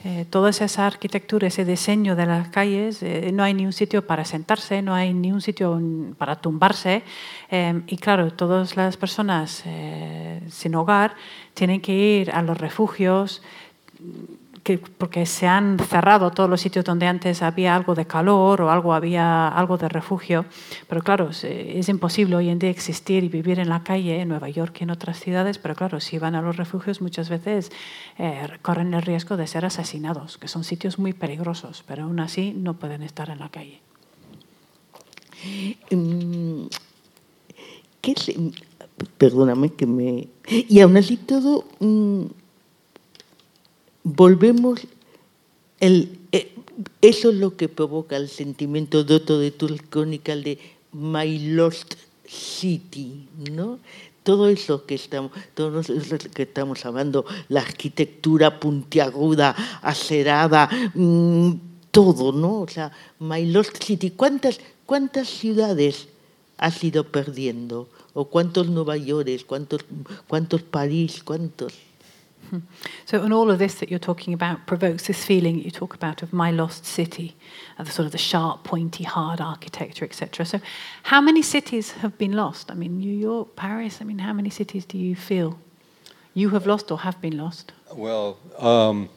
Eh, toda esa arquitectura, ese diseño de las calles, eh, no hay ni un sitio para sentarse, no hay ni un sitio para tumbarse. Eh, y claro, todas las personas eh, sin hogar tienen que ir a los refugios porque se han cerrado todos los sitios donde antes había algo de calor o algo había algo de refugio. Pero claro, es imposible hoy en día existir y vivir en la calle en Nueva York y en otras ciudades. Pero claro, si van a los refugios muchas veces eh, corren el riesgo de ser asesinados, que son sitios muy peligrosos, pero aún así no pueden estar en la calle. ¿Qué Perdóname que me... Y aún así todo... Mm, volvemos, el, eh, eso es lo que provoca el sentimiento de otro de tu de My Lost City, ¿no? Todo eso que estamos, todo eso que estamos hablando, la arquitectura puntiaguda, acerada, mm, todo, ¿no? O sea, My Lost City. ¿Cuántas, cuántas ciudades has ido perdiendo? ¿O cuántos Nueva York, cuántos, cuántos París, cuántos? So, and all of this that you're talking about provokes this feeling you talk about of my lost city, of the sort of the sharp, pointy, hard architecture, etc. So, how many cities have been lost? I mean, New York, Paris. I mean, how many cities do you feel you have lost or have been lost? Well, um,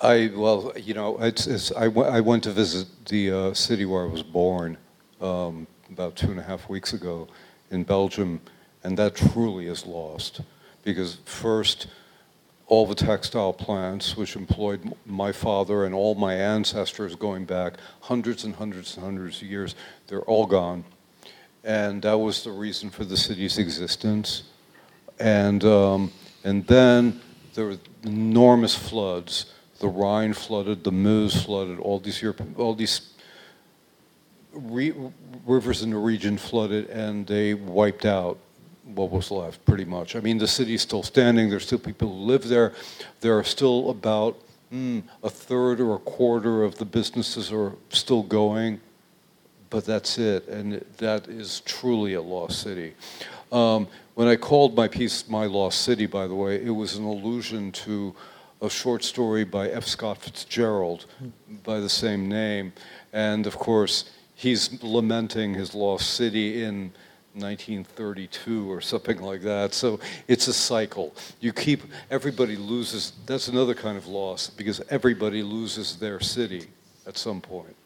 I well, you know, it's, it's I, w- I went to visit the uh, city where I was born um, about two and a half weeks ago in Belgium, and that truly is lost because first all the textile plants, which employed my father and all my ancestors going back hundreds and hundreds and hundreds of years, they're all gone. And that was the reason for the city's existence. And, um, and then there were enormous floods. The Rhine flooded, the Meuse flooded, all these, Europe, all these re- rivers in the region flooded, and they wiped out what was left, pretty much. I mean, the city's still standing. There's still people who live there. There are still about mm, a third or a quarter of the businesses are still going, but that's it. And that is truly a lost city. Um, when I called my piece "My Lost City," by the way, it was an allusion to a short story by F. Scott Fitzgerald by the same name, and of course, he's lamenting his lost city in 1932 or something like that. So it's a cycle. You keep, everybody loses, that's another kind of loss because everybody loses their city at some point.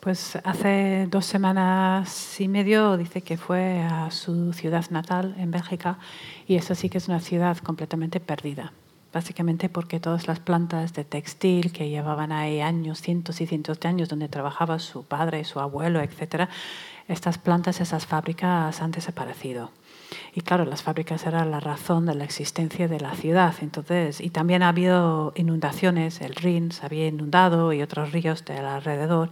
Pues hace dos semanas y medio dice que fue a su ciudad natal en Bélgica y esa sí que es una ciudad completamente perdida. Básicamente porque todas las plantas de textil que llevaban ahí años, cientos y cientos de años, donde trabajaba su padre, su abuelo, etcétera, estas plantas, esas fábricas han desaparecido. Y claro, las fábricas eran la razón de la existencia de la ciudad. Entonces, y también ha habido inundaciones, el Rin se había inundado y otros ríos del alrededor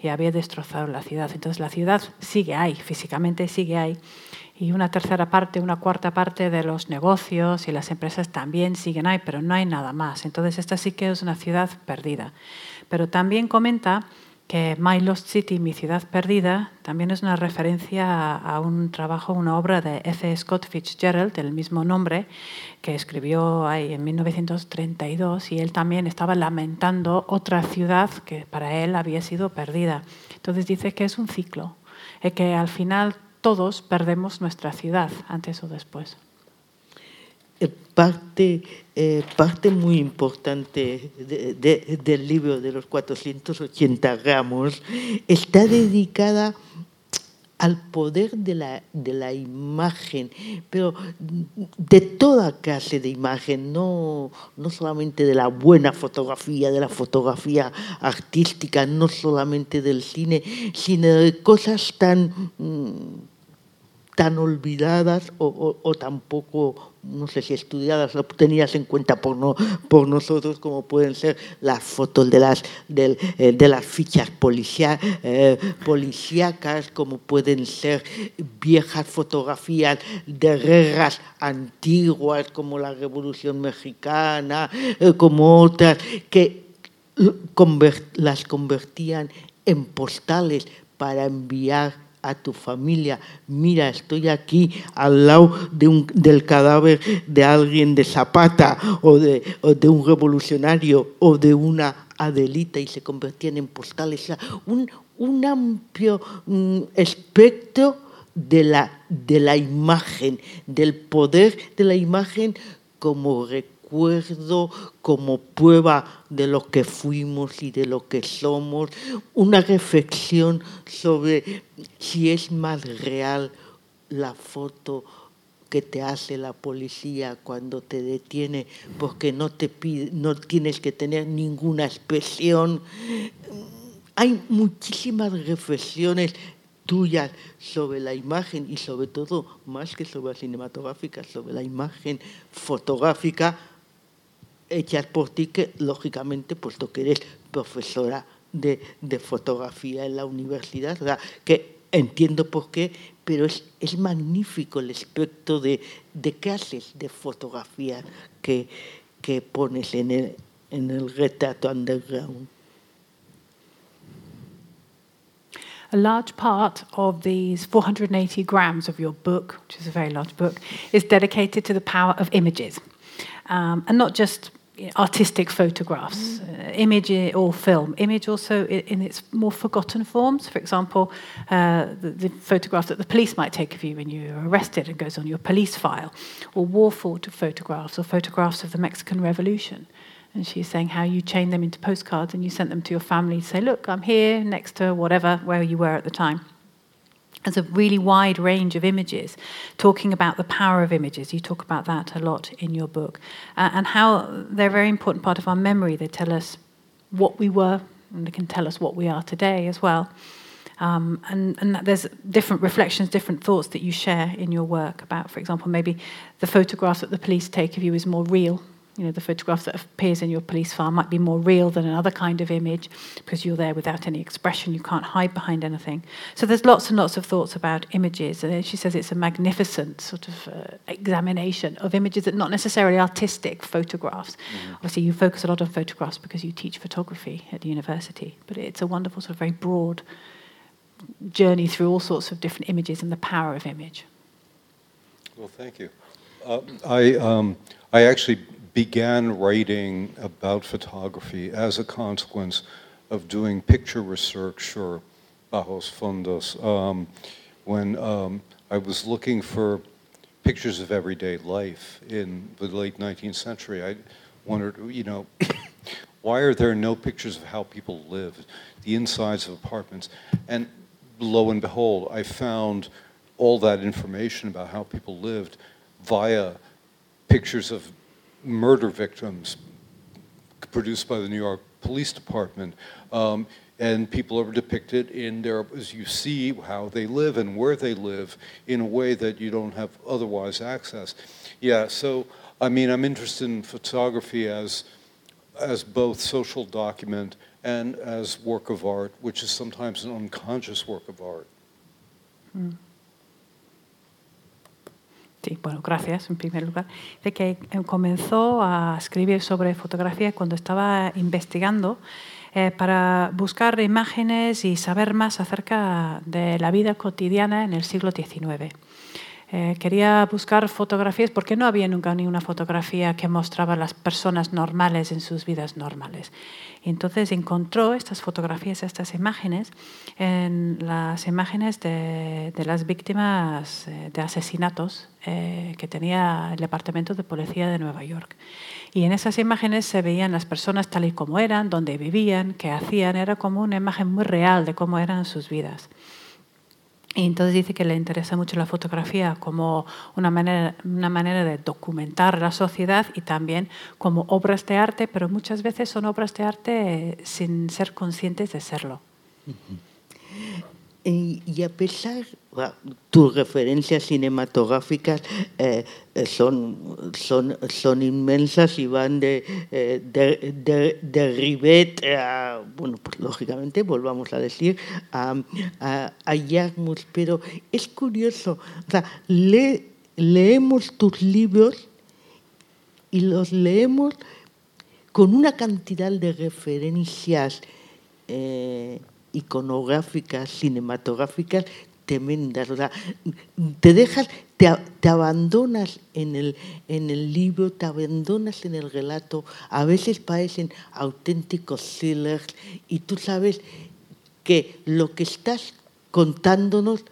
y había destrozado la ciudad. Entonces, la ciudad sigue ahí, físicamente sigue ahí. Y una tercera parte, una cuarta parte de los negocios y las empresas también siguen ahí, pero no hay nada más. Entonces, esta sí que es una ciudad perdida. Pero también comenta que My Lost City, Mi Ciudad Perdida, también es una referencia a un trabajo, una obra de F. Scott Fitzgerald, del mismo nombre, que escribió ahí en 1932, y él también estaba lamentando otra ciudad que para él había sido perdida. Entonces dice que es un ciclo, y que al final todos perdemos nuestra ciudad, antes o después. Eh, parte, eh, parte muy importante de, de, del libro de los 480 gramos está dedicada al poder de la, de la imagen, pero de toda clase de imagen, no, no solamente de la buena fotografía, de la fotografía artística, no solamente del cine, sino de cosas tan tan olvidadas o, tampoco, no sé si estudiadas o tenidas en cuenta por, no, por nosotros, como pueden ser las fotos de las, eh, de las fichas policia, eh, policíacas, como pueden ser viejas fotografías de guerras antiguas, como la Revolución Mexicana, eh, como otras, que las convertían en postales para enviar a tu familia, mira, estoy aquí al lado de un, del cadáver de alguien de Zapata o de, o de un revolucionario o de una Adelita y se convertían en postales. Un, un amplio mm, espectro de la, de la imagen, del poder de la imagen como recuerdo, como prueba de lo que fuimos y de lo que somos, una reflexión sobre si es más real la foto que te hace la policía cuando te detiene porque no te pide, no tienes que tener ninguna expresión. Hay muchísimas reflexiones tuyas sobre la imagen y sobre todo, más que sobre la cinematográfica, sobre la imagen fotográfica hechas por ti, que lógicamente, puesto que eres profesora de, de fotografía en la universidad, sea, que entiendo por qué, pero es, es magnífico el espectro de, de clases de fotografía que, que pones en el, en el retrato underground. A large part of these 480 grams of your book, which is a very large book, is dedicated to the power of images. Um, and not just artistic photographs, uh, image or film. Image also i- in its more forgotten forms. For example, uh, the, the photograph that the police might take of you when you're arrested and goes on your police file, or war photo- photographs or photographs of the Mexican Revolution. And she's saying how you chained them into postcards and you sent them to your family to say, look, I'm here next to whatever, where you were at the time. There's a really wide range of images, talking about the power of images. You talk about that a lot in your book, uh, and how they're a very important part of our memory. They tell us what we were, and they can tell us what we are today as well. Um, and, and there's different reflections, different thoughts that you share in your work about, for example, maybe the photograph that the police take of you is more real. You know, the photograph that appears in your police file might be more real than another kind of image because you're there without any expression. You can't hide behind anything. So there's lots and lots of thoughts about images. And then she says it's a magnificent sort of uh, examination of images that not necessarily artistic photographs. Obviously, you focus a lot on photographs because you teach photography at the university, but it's a wonderful, sort of very broad journey through all sorts of different images and the power of image. Well, thank you. Uh, I, um, I actually began writing about photography as a consequence of doing picture research or bajos fondos um, when um, I was looking for pictures of everyday life in the late 19th century. I wondered, you know, [coughs] why are there no pictures of how people live, the insides of apartments? And lo and behold, I found all that information about how people lived via pictures of murder victims produced by the New York Police Department. Um, and people are depicted in there as you see how they live and where they live in a way that you don't have otherwise access. Yeah, so I mean, I'm interested in photography as as both social document and as work of art, which is sometimes an unconscious work of art. Sí, bueno, gracias en primer lugar. De que comenzó a escribir sobre fotografía cuando estaba investigando eh, para buscar imágenes y saber más acerca de la vida cotidiana en el siglo XIX. Eh, quería buscar fotografías porque no había nunca ni una fotografía que mostraba a las personas normales en sus vidas normales. Entonces encontró estas fotografías, estas imágenes, en las imágenes de, de las víctimas eh, de asesinatos eh, que tenía el Departamento de Policía de Nueva York. Y en esas imágenes se veían las personas tal y como eran, dónde vivían, qué hacían. Era como una imagen muy real de cómo eran sus vidas. Y entonces dice que le interesa mucho la fotografía como una manera, una manera de documentar la sociedad y también como obras de arte, pero muchas veces son obras de arte sin ser conscientes de serlo. Y, y a pesar tus referencias cinematográficas eh, eh, son, son, son inmensas y van de, eh, de, de, de, Rivet a, bueno, pues lógicamente, volvamos a decir, a, a, a pero es curioso, o sea, le, leemos tus libros y los leemos con una cantidad de referencias iconográficas, cinematográficas tremendas. O sea, te dejas, te, te, abandonas en el, en el libro, te abandonas en el relato. A veces parecen auténticos thrillers y tú sabes que lo que estás contándonos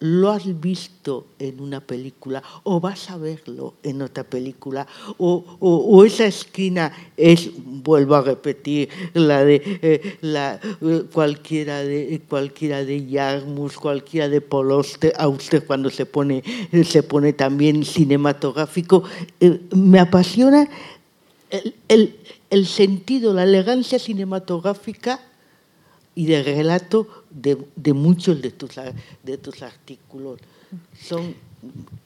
lo has visto en una película o vas a verlo en otra película o, o, esa esquina es, vuelvo a repetir, la de eh, la, eh, cualquiera de cualquiera de Yarmus, cualquiera de Poloste, a usted cuando se pone, se pone también cinematográfico. Eh, me apasiona el, el, el sentido, la elegancia cinematográfica y de relato de, de muchos de tus, de tus artículos. Son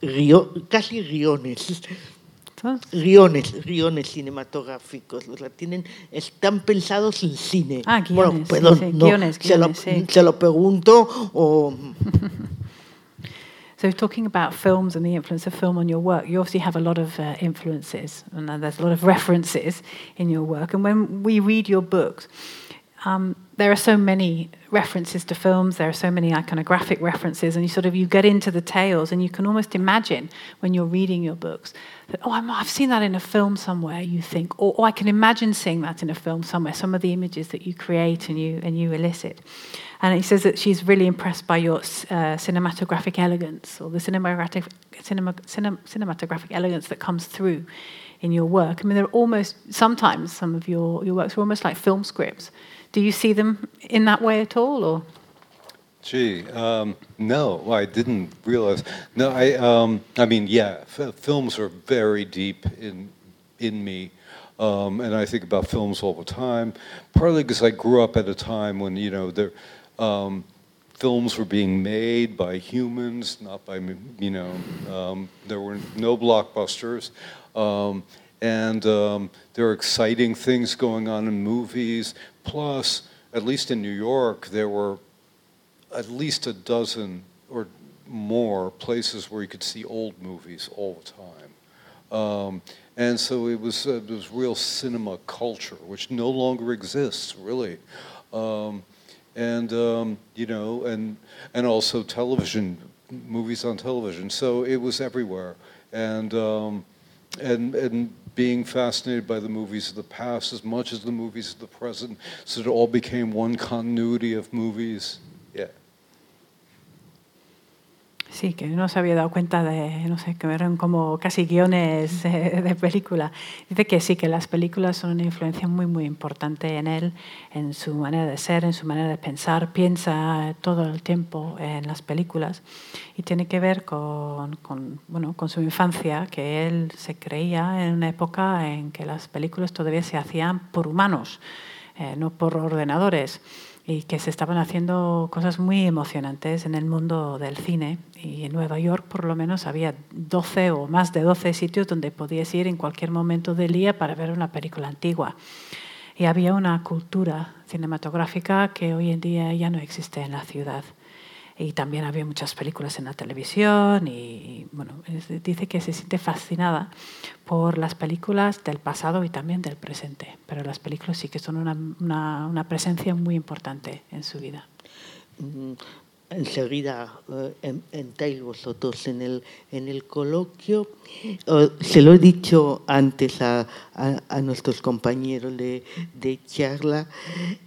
río, casi riones. Riones, riones cinematográficos, o sea, tienen, están pensados en cine. Ah, guiones, bueno, perdón, sí, sí. no, guiones, se, lo, sí. se lo pregunto o... [laughs] So, talking about films and the influence of film on your work, you obviously have a lot of uh, influences and there's a lot of [laughs] references in your work. And when we read your books, um, there are so many references to films there are so many iconographic references and you sort of you get into the tales and you can almost imagine when you're reading your books that oh i have seen that in a film somewhere you think or, or, i can imagine seeing that in a film somewhere. Some of the images that you create and you and you elicit. And he says that she's really impressed by your uh, cinematographic elegance or the cinematographic, cinema, cinem, cinematographic elegance that comes through in your work. I mean they're almost sometimes some of your, your works are almost like film scripts do you see them in that way at all, or? Gee, um, no, I didn't realize. No, I, um, I mean, yeah, f- films are very deep in in me, um, and I think about films all the time. Partly because I grew up at a time when you know there, um, films were being made by humans, not by you know. Um, there were no blockbusters. Um, and um, there are exciting things going on in movies. Plus, at least in New York, there were at least a dozen or more places where you could see old movies all the time. Um, and so it was, uh, it was real cinema culture, which no longer exists, really. Um, and, um, you know, and, and also television, movies on television. So it was everywhere. And, um, and, and being fascinated by the movies of the past as much as the movies of the present, so it all became one continuity of movies. Sí, que no se había dado cuenta de, no sé, que eran como casi guiones eh, de película. Dice que sí, que las películas son una influencia muy, muy importante en él, en su manera de ser, en su manera de pensar. Piensa todo el tiempo en las películas y tiene que ver con, con, bueno, con su infancia, que él se creía en una época en que las películas todavía se hacían por humanos, eh, no por ordenadores y que se estaban haciendo cosas muy emocionantes en el mundo del cine. Y en Nueva York, por lo menos, había 12 o más de 12 sitios donde podías ir en cualquier momento del día para ver una película antigua. Y había una cultura cinematográfica que hoy en día ya no existe en la ciudad. Y también había muchas películas en la televisión y, bueno, dice que se siente fascinada por las películas del pasado y también del presente, pero las películas sí que son una, una, una presencia muy importante en su vida. Mm, enseguida eh, entráis vosotros en el, en el coloquio. Eh, se lo he dicho antes a, a, a nuestros compañeros de, de charla.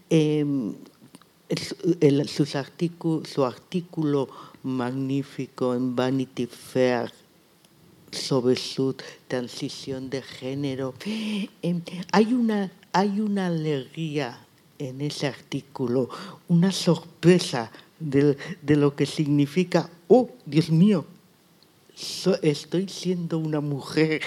Eh, su artículo magnífico en Vanity Fair sobre su transición de género. Eh, hay, una, hay alegría en ese artículo, una sorpresa de, lo que significa, oh, Dios mío, estoy siendo una mujer.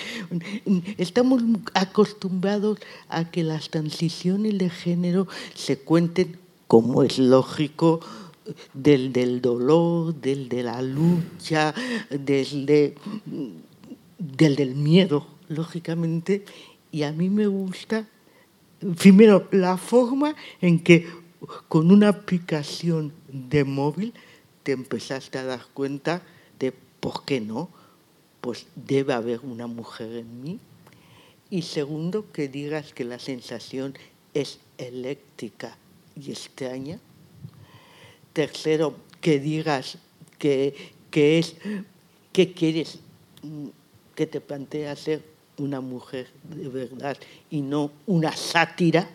Estamos acostumbrados a que las transiciones de género se cuenten como es lógico, del, del dolor, del de la lucha, del, de, del del miedo, lógicamente, y a mí me gusta, primero, la forma en que con una aplicación de móvil te empezaste a dar cuenta de por qué no, pues debe haber una mujer en mí. Y segundo, que digas que la sensación es eléctrica y extraña. Tercero, que digas que, que es, que quieres, que te planteas ser una mujer de verdad y no una sátira,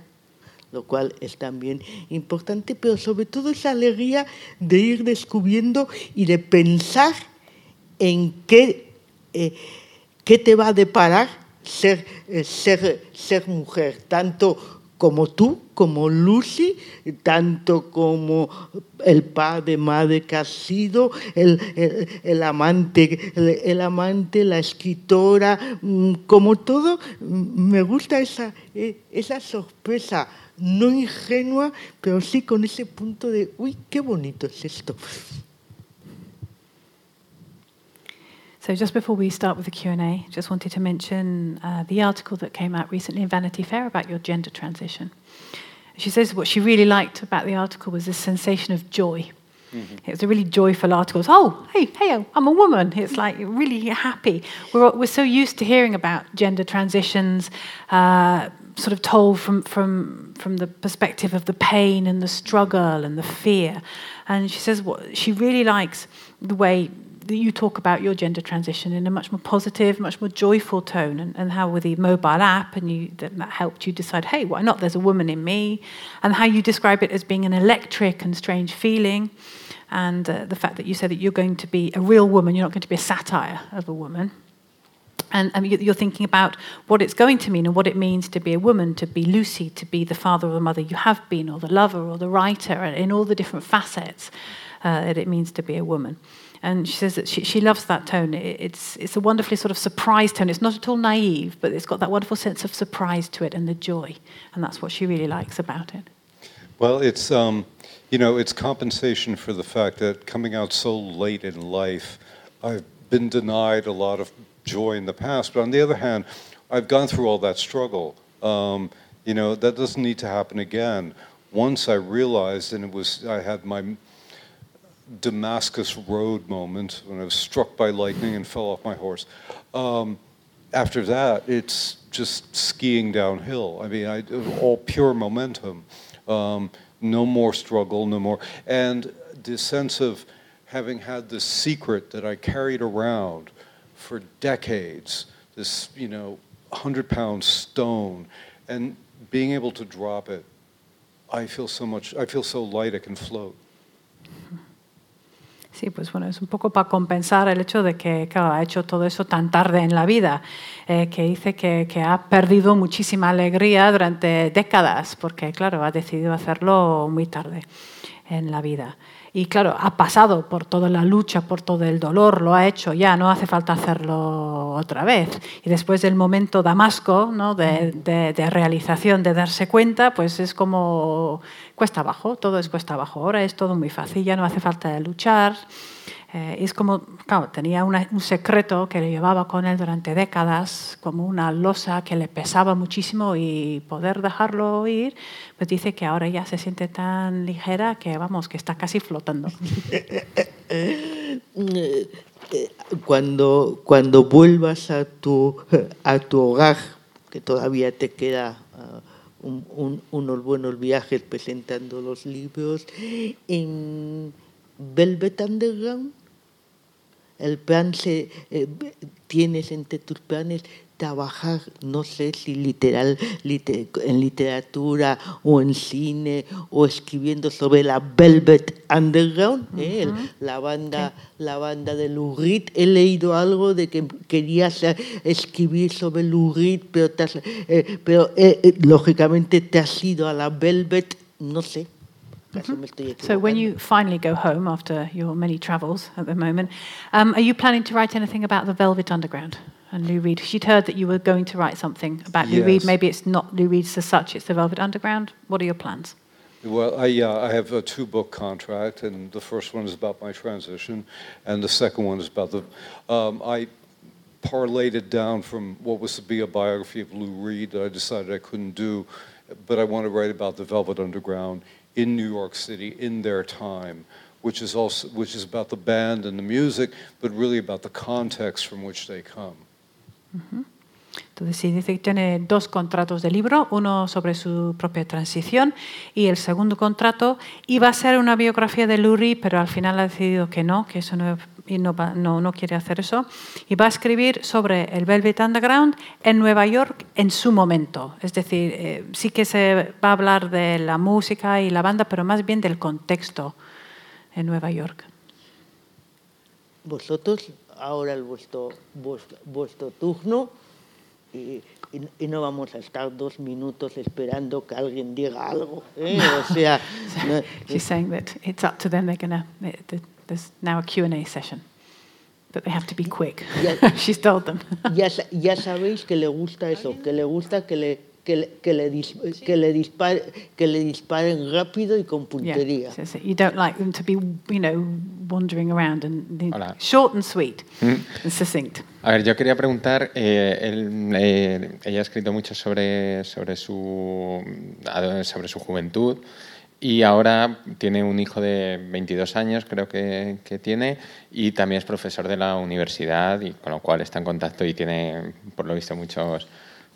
lo cual es también importante, pero sobre todo esa alegría de ir descubriendo y de pensar en qué, eh, qué te va a deparar ser, eh, ser, ser mujer, tanto como tú, como Lucy, tanto como el padre, madre que has sido, el, el, amante, el, amante, la escritora, mm, como todo, mm, me gusta esa, eh, esa sorpresa, no ingenua, pero sí con ese punto de, uy, qué bonito es esto. So just before we start with the Q&A, just wanted to mention uh, the article that came out recently in Vanity Fair about your gender transition. She says what she really liked about the article was this sensation of joy. Mm-hmm. It was a really joyful article. Was, oh, hey, hey, I'm a woman. It's like really happy. We're, we're so used to hearing about gender transitions, uh, sort of told from, from, from the perspective of the pain and the struggle and the fear. And she says what she really likes the way that you talk about your gender transition in a much more positive, much more joyful tone, and, and how with the mobile app, and you, that, that helped you decide, hey, why not? There's a woman in me, and how you describe it as being an electric and strange feeling, and uh, the fact that you said that you're going to be a real woman, you're not going to be a satire of a woman. And you're thinking about what it's going to mean and what it means to be a woman, to be Lucy, to be the father or the mother you have been, or the lover or the writer, and in all the different facets uh, that it means to be a woman. And she says that she, she loves that tone. It, it's, it's a wonderfully sort of surprise tone. It's not at all naive, but it's got that wonderful sense of surprise to it and the joy. And that's what she really likes about it. Well, it's, um, you know, it's compensation for the fact that coming out so late in life, I've been denied a lot of joy in the past. But on the other hand, I've gone through all that struggle. Um, you know, that doesn't need to happen again. Once I realized, and it was, I had my Damascus Road moment when I was struck by lightning and fell off my horse. Um, after that, it's just skiing downhill. I mean, I, all pure momentum. Um, no more struggle, no more. And the sense of having had this secret that I carried around for decades, this, you know, 100 pound stone, and being able to drop it, I feel so much, I feel so light I can float. [laughs] Sí, pues bueno, es un poco para compensar el hecho de que claro, ha hecho todo eso tan tarde en la vida, eh, que dice que, que, ha perdido muchísima alegría durante décadas, porque claro, ha decidido hacerlo muy tarde en la vida. Y claro, ha pasado por toda la lucha, por todo el dolor, lo ha hecho ya, no hace falta hacerlo otra vez. Y después del momento Damasco, ¿no? de, realización, de darse cuenta, pues es como cuesta abajo, todo es cuesta abajo. Ahora es todo muy fácil, ya no hace falta luchar. Eh, es como, claro, tenía un secreto que le llevaba con él durante décadas, como una losa que le pesaba muchísimo y poder dejarlo ir, pues dice que ahora ya se siente tan ligera que, vamos, que está casi flotando. [laughs] Cuando, cuando vuelvas a tu, a tu hogar, que todavía te queda... Uh, un, un, unos buenos viajes presentando los libros. En Velvet Underground, el plan se, eh, tienes entre tus planes trabajar, no sé si literal, liter, en literatura o en cine o escribiendo sobre la Velvet Underground, uh -huh. eh, la banda, sí. la banda de Lou Reed. He leído algo de que querías escribir sobre Lou Reed, pero, te has, eh, pero eh, lógicamente te has ido a la Velvet, no sé. Mm -hmm. So when you finally go home after your many travels at the moment, um, are you planning to write anything about the Velvet Underground? and Lou Reed. She'd heard that you were going to write something about yes. Lou Reed. Maybe it's not Lou Reed as such, it's the Velvet Underground. What are your plans? Well, I, yeah, I have a two-book contract, and the first one is about my transition, and the second one is about the. Um, I parlayed it down from what was to be a biography of Lou Reed that I decided I couldn't do, but I want to write about the Velvet Underground in New York City in their time, which is also which is about the band and the music, but really about the context from which they come. Mm-hmm. Entonces sí, dice que tiene dos contratos de libro, uno sobre su propia transición y el segundo contrato iba a ser una biografía de Lurie, pero al final ha decidido que no, que eso no, no, no quiere hacer eso. Y va a escribir sobre el Velvet Underground en Nueva York en su momento. Es decir, eh, sí que se va a hablar de la música y la banda, pero más bien del contexto en Nueva York. Vosotros, ahora el vuestro, vuestro, vuestro turno, y, y- y no vamos a estar dos minutos esperando que alguien diga algo. ¿eh? O sea, [laughs] no- She's saying that it's up to them. They're gonna. There's now a Q and A session, but they have to be quick. Yeah. [laughs] She's told them. ya, ya sabéis que le gusta eso, que le gusta que le, que le, que le, dis- que le, dispare- que le disparen rápido y con yeah. puntería. So, so you don't like them to be, you know, wandering around and Hola. short and sweet and succinct. A ver, yo quería preguntar, eh, él, eh, ella ha escrito mucho sobre, sobre, su, sobre su juventud y ahora tiene un hijo de 22 años, creo que, que tiene, y también es profesor de la universidad, y con lo cual está en contacto y tiene, por lo visto, muchos,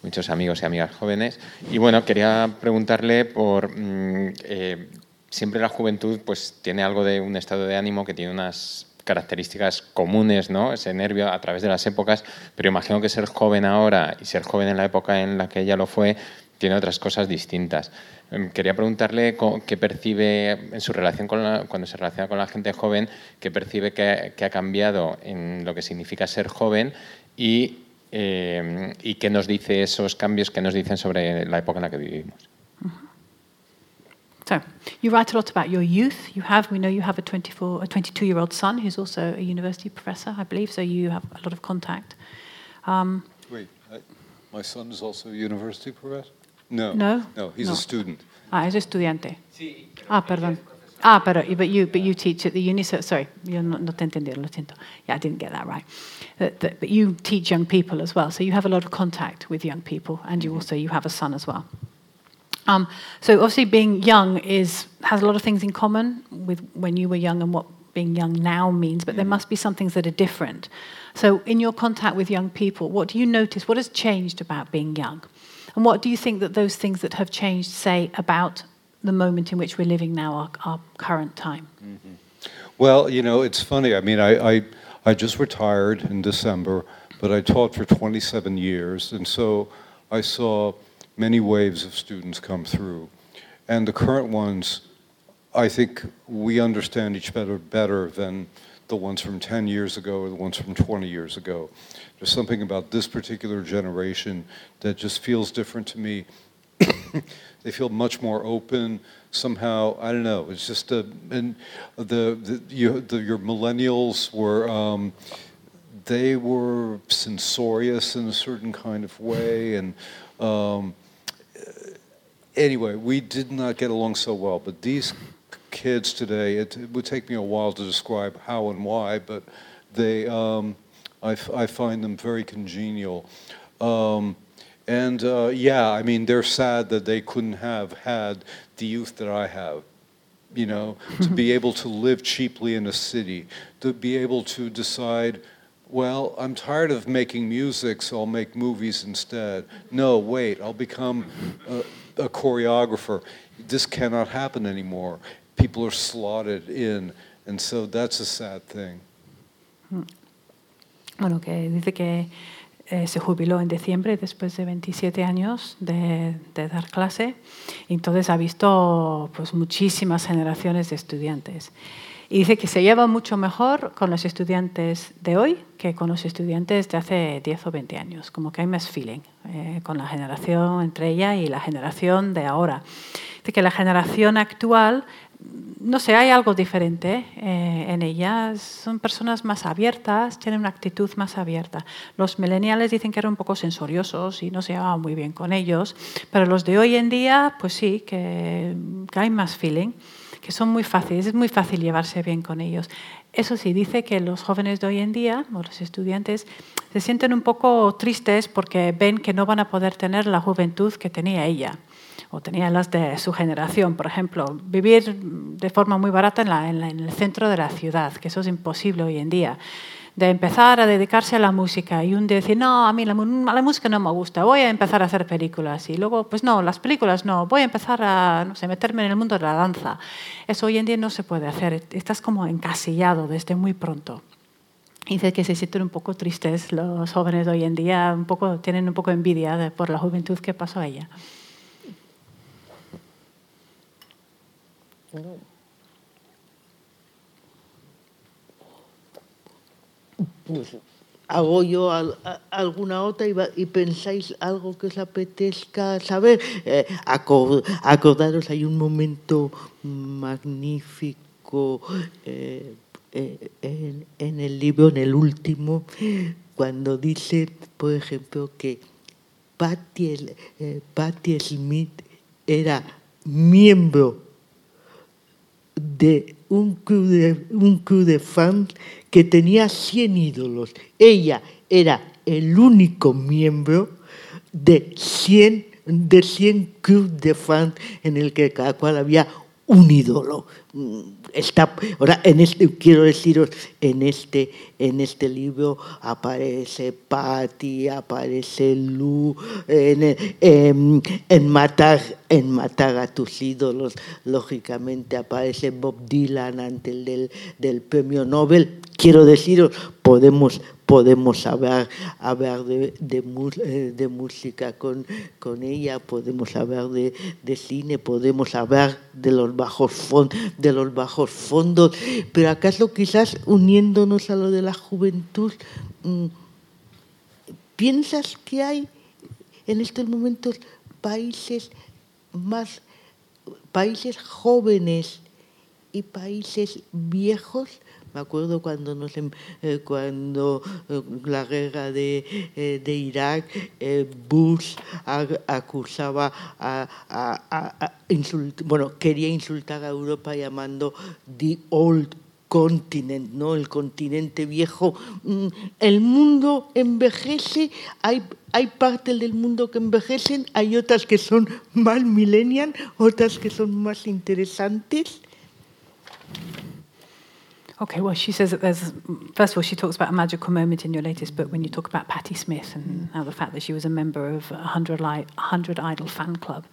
muchos amigos y amigas jóvenes. Y bueno, quería preguntarle por... mm, eh, siempre la juventud pues tiene algo de un estado de ánimo que tiene unas características comunes, ¿no? Ese nervio a través de las épocas, pero imagino que ser joven ahora y ser joven en la época en la que ella lo fue tiene otras cosas distintas. Em, Quería preguntarle qué percibe en su relación con la- cuando se relaciona con la gente joven, qué percibe que, que ha cambiado en lo que significa ser joven y, eh, y qué nos dice esos cambios, qué nos dicen sobre la época en la que vivimos. So you write a lot about your youth. You have, we know, you have a 24, a 22-year-old son who's also a university professor, I believe. So you have a lot of contact. Um, Wait, I, my son is also a university professor? No. No? No, he's No. a student. ah, es estudiante. Ah, perdón. Ah, pero but you but you teach at the uni. So, sorry, yo no, no te entendí, lo siento. Yeah, I didn't get that right. That- that- but you teach young people as well, so you have a lot of contact with young people, and you mm-hmm. also you have a son as well. Um, so obviously, being young is has a lot of things in common with when you were young and what being young now means. But there mm-hmm. must be some things that are different. So, in your contact with young people, what do you notice? What has changed about being young, and what do you think that those things that have changed say about the moment in which we're living now, our, our current time? Mm-hmm. Well, you know, it's funny. I mean, I, I, I just retired in December, but I taught for 27 years, and so I saw many waves of students come through. And the current ones, I think we understand each other better than the ones from 10 years ago or the ones from 20 years ago. There's something about this particular generation that just feels different to me [coughs] they feel much more open somehow. I don't know. It's just a and the, the, you, the your millennials were um, they were censorious in a certain kind of way and um, anyway we did not get along so well but these kids today it, it would take me a while to describe how and why but they um, I, find them very congenial. Um, and uh, yeah, I mean, they're sad that they couldn't have had the youth that I have. You know, to [laughs] be able to live cheaply in a city, to be able to decide, well, I'm tired of making music, so I'll make movies instead. No, wait, I'll become a, a choreographer. This cannot happen anymore. People are slotted in, and so that's a sad thing. Bueno, que dice que eh, se jubiló en diciembre después de 27 años de, de dar clase entonces ha visto pues, muchísimas generaciones de estudiantes. Y dice que se lleva mucho mejor con los estudiantes de hoy que con los estudiantes de hace 10 o 20 años, como que hay más feeling eh, con la generación entre ella y la generación de ahora. Dice que la generación actual no sé, hay algo diferente eh, en ellas. Son personas más abiertas, tienen una actitud más abierta. Los millennials dicen que eran un poco sensoriosos y no se llevaban muy bien con ellos, pero los de hoy en día, pues sí, que, que hay más feeling, que son muy fáciles, es muy fácil llevarse bien con ellos. Eso sí, dice que los jóvenes de hoy en día, o los estudiantes, se sienten un poco tristes porque ven que no van a poder tener la juventud que tenía ella o tenían las de su generación, por ejemplo, vivir de forma muy barata en, el centro de la ciudad, que eso es imposible hoy en día de empezar a dedicarse a la música y un día decir, no, a mí la, música no me gusta, voy a empezar a hacer películas. Y luego, pues no, las películas no, voy a empezar a no sé, meterme en el mundo de la danza. Eso hoy en día no se puede hacer, estás como encasillado desde muy pronto. Dice que se sienten un poco tristes los jóvenes de hoy en día, un poco, tienen un poco envidia por la juventud que pasó a ella. Pues hago yo alguna otra y, pensáis algo que os apetezca saber. Eh, acordaros, hay un momento magnífico eh, eh, en, el libro, en el último, cuando dice, por ejemplo, que Patti, Patti Smith era miembro de un club de, un club de fans que tenía 100 ídolos. Ella era el único miembro de 100, de 100 clubes de fans en el que cada cual había un ídolo. Está, ahora, en este, quiero deciros, en este, en este libro aparece Patty, aparece Lu, en, en, matar, en matar a tus ídolos, lógicamente aparece Bob Dylan ante el del, del premio Nobel. Quiero deciros, podemos, podemos hablar, hablar de, eh, de, música con, con, ella, podemos hablar de, de, cine, podemos hablar de los bajos fondos, de los bajos fondos, pero acaso quizás uniéndonos a lo de la juventud, mm, ¿piensas que hay en estos momentos países más países jóvenes y países viejos me acuerdo cuando, nos, em, eh, cuando eh, la guerra de, eh, de Irak, Bush acusaba a, a, bueno, quería insultar a Europa llamando the old continent, ¿no? El continente viejo. Mm, el mundo envejece, hay, hay partes del mundo que envejecen, hay otras que son más millennial, otras que son más interesantes. Okay, well, she says that there's, first of all, she talks about a magical moment in your latest book when you talk about Patti Smith and how the fact that she was a member of a 100, 100 Idol fan club.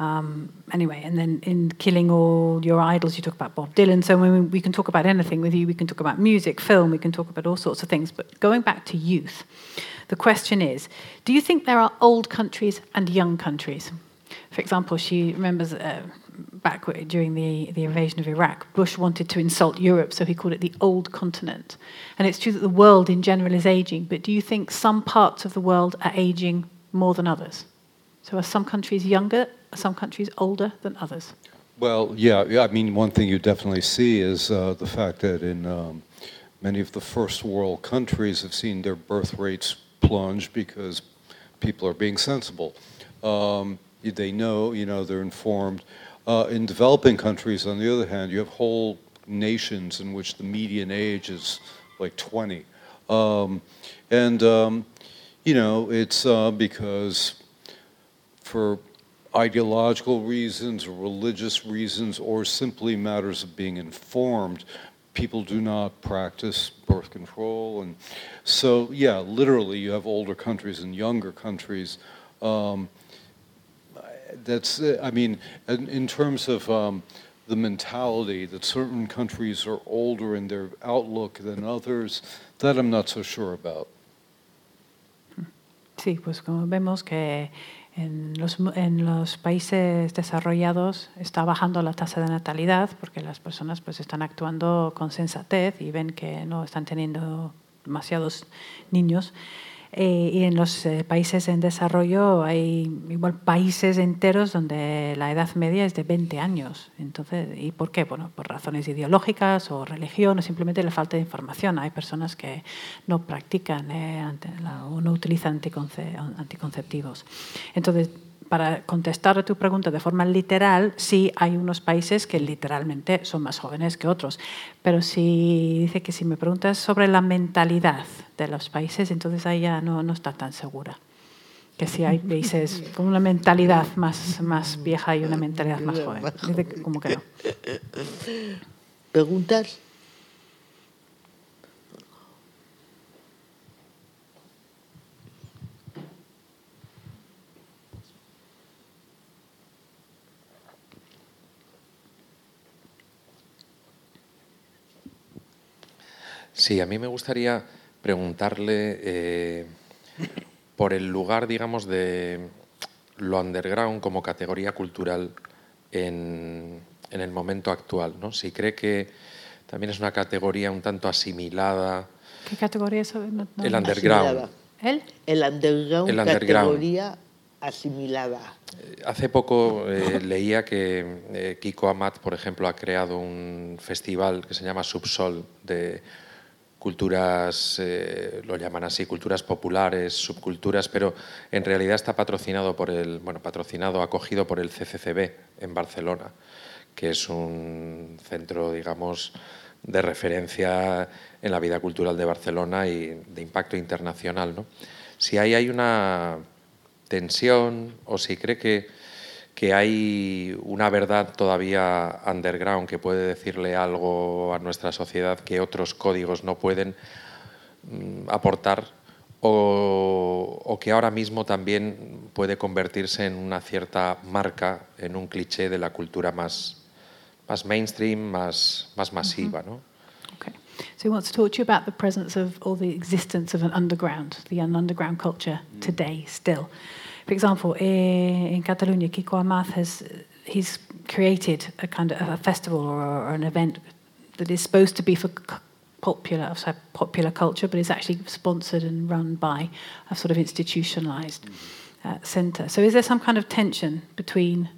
Um, anyway, and then in Killing All Your Idols, you talk about Bob Dylan. So when we, we can talk about anything with you, we can talk about music, film, we can talk about all sorts of things. But going back to youth, the question is do you think there are old countries and young countries? For example, she remembers. Uh, back during the, the invasion of Iraq, Bush wanted to insult Europe, so he called it the old continent. And it's true that the world in general is aging, but do you think some parts of the world are aging more than others? So are some countries younger, are some countries older than others? Well, yeah, I mean, one thing you definitely see is uh, the fact that in um, many of the first world countries have seen their birth rates plunge because people are being sensible. Um, they know, you know, they're informed. Uh, in developing countries, on the other hand, you have whole nations in which the median age is like 20. Um, and, um, you know, it's uh, because for ideological reasons or religious reasons or simply matters of being informed, people do not practice birth control. And so, yeah, literally, you have older countries and younger countries. Um, that's, uh, I mean, in terms of um, the mentality that certain countries are older in their outlook than others, that I'm not so sure about. Sí, pues como vemos que en los, en los países desarrollados está bajando la tasa de natalidad porque las personas pues están actuando con sensatez y ven que no están teniendo demasiados niños. Eh, y en los eh, países en desarrollo hay igual países enteros donde la edad media es de 20 años. Entonces, ¿Y por qué? Bueno, por razones ideológicas o religión o simplemente la falta de información. Hay personas que no practican eh, o no utilizan anticonceptivos. Entonces, para contestar a tu pregunta de forma literal, sí hay unos países que literalmente son más jóvenes que otros. Pero si dice que si me preguntas sobre la mentalidad de los países, entonces ahí ya no, no está tan segura. Que si hay países con una mentalidad más, más vieja y una mentalidad más joven. [laughs] Dice como que no. ¿Preguntas? Sí, a mí me gustaría preguntarle eh, por el lugar, digamos, de lo underground como categoría cultural en, el momento actual. ¿no? Si cree que también es una categoría un tanto asimilada. ¿Qué categoría es? el underground. ¿El? El underground, el underground. categoría asimilada. Eh, hace poco eh, leía que Kiko Amat, por ejemplo, ha creado un festival que se llama Subsol de culturas, eh, lo llaman así, culturas populares, subculturas, pero en realidad está patrocinado por el, bueno, patrocinado, acogido por el CCCB en Barcelona, que es un centro, digamos, de referencia en la vida cultural de Barcelona y de impacto internacional. ¿no? Si ahí hay una tensión o si cree que que hay una verdad todavía underground que puede decirle algo a nuestra sociedad que otros códigos no pueden mm, aportar o, que ahora mismo también puede convertirse en una cierta marca, en un cliché de la cultura más, más mainstream, más, más masiva. ¿no? Okay. So he wants to talk to you about the presence of or the existence of an underground, the underground culture today still. For example, in Catalonia, Kiko Amat has he's created a kind of a festival or, or an event that is supposed to be for popular popular culture, but is actually sponsored and run by a sort of institutionalized uh, center. So, is there some kind of tension between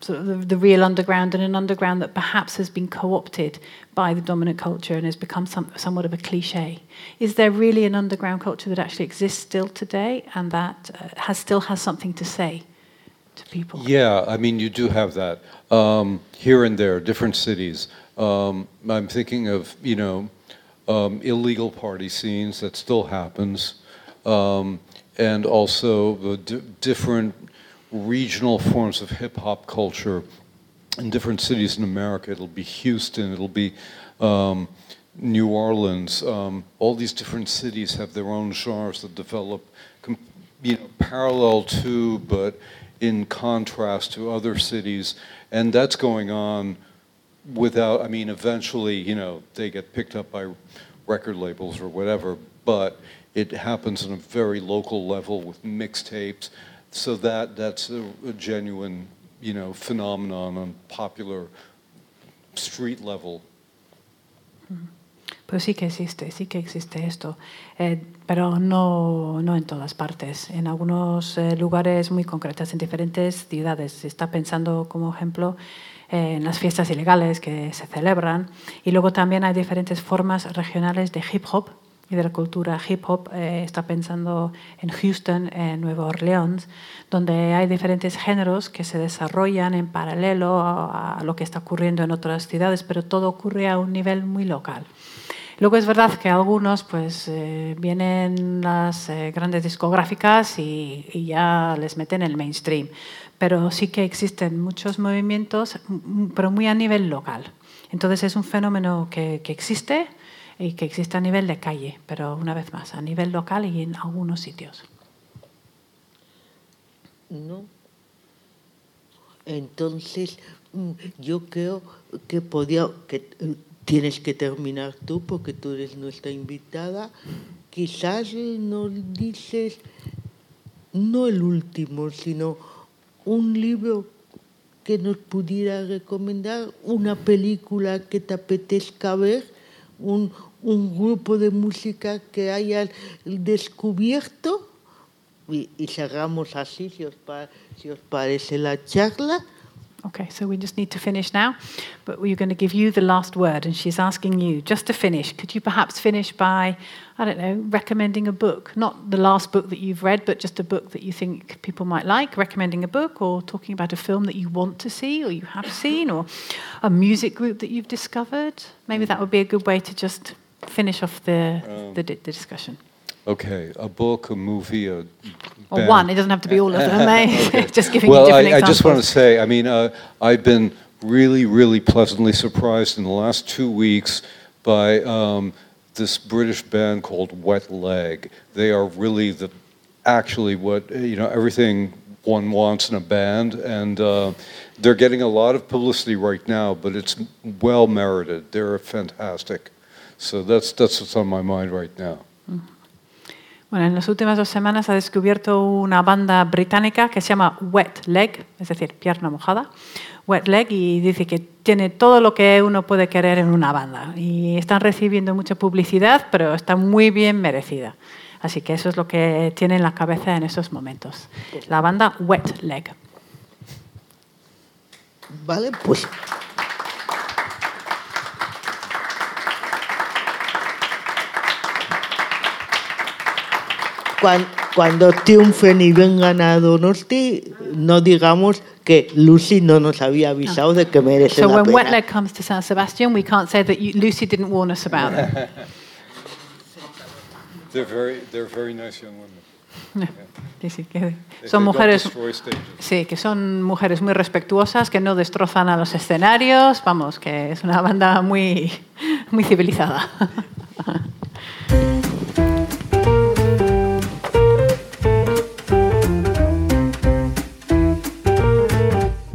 sort of the, the, real underground and an underground that perhaps has been co-opted by the dominant culture and has become some, somewhat of a cliche. Is there really an underground culture that actually exists still today and that uh, has still has something to say to people? Yeah, I mean you do have that um, here and there, different cities. Um, I'm thinking of you know um, illegal party scenes that still happens, um, and also the different regional forms of hip hop culture in different cities in America. It'll be Houston, it'll be um, New Orleans. Um, all these different cities have their own genres that develop, you know, parallel to, but in contrast to other cities, and that's going on without. I mean, eventually, you know, they get picked up by record labels or whatever, but it happens on a very local level with mixtapes so that that's a, a, genuine, you know, phenomenon on popular street level. Pues sí que existe, sí que existe esto, eh, pero no, no en todas partes. En algunos eh, lugares muy concretos, en diferentes ciudades. Se está pensando como ejemplo eh, en las fiestas ilegales que se celebran y luego también hay diferentes formas regionales de hip hop y de la cultura hip hop eh, está pensando en Houston, en Nueva Orleans, donde hay diferentes géneros que se desarrollan en paralelo a, lo que está ocurriendo en otras ciudades, pero todo ocurre a un nivel muy local. Luego es verdad que algunos pues eh, vienen las eh, grandes discográficas y, ya les meten el mainstream, pero sí que existen muchos movimientos, pero muy a nivel local. Entonces es un fenómeno que, que existe, y que existe a nivel de calle, pero una vez más, a nivel local y en algunos sitios. No. Entonces, mm, yo creo que podía, que eh, tienes que terminar tú porque tú eres nuestra invitada. Quizás nos dices, no el último, sino un libro que nos pudiera recomendar, una película que te apetezca ver, un, un grupo de música que hayas descubierto y, y cerramos así, si os, pa- si os parece la charla. Okay, so we just need to finish now, but we're going to give you the last word, and she's asking you just to finish. Could you perhaps finish by, I don't know, recommending a book? Not the last book that you've read, but just a book that you think people might like, recommending a book, or talking about a film that you want to see or you have seen, or a music group that you've discovered. Maybe that would be a good way to just finish off the, the, um, the discussion. Okay, a book, a movie, a Or one, it doesn't have to be all of them, [laughs] eh? [laughs] just giving well, you different I, I just want to say, I mean, uh, I've been really, really pleasantly surprised in the last two weeks by um, this British band called Wet Leg. They are really the, actually what, you know, everything one wants in a band, and uh, they're getting a lot of publicity right now, but it's well merited. They're fantastic. So that's, that's what's on my mind right now. Bueno, en las últimas dos semanas ha descubierto una banda británica que se llama Wet Leg, es decir, pierna mojada, Wet Leg, y dice que tiene todo lo que uno puede querer en una banda. Y están recibiendo mucha publicidad, pero está muy bien merecida. Así que eso es lo que tiene en la cabeza en esos momentos. La banda Wet Leg. Vale, pues cuan- cuando triunfen y vengan a Donosti, no digamos que Lucy no nos había avisado de que merece So la when Wet pena. Leg comes to San Sebastian, we can't say that you, Lucy didn't warn us about it. [laughs] They're very, they're very nice young women. Sí, sí, que son they don't mujeres. Sí, que son mujeres muy respetuosas, que no destrozan a los escenarios, vamos, que es una banda muy, muy civilizada. [laughs]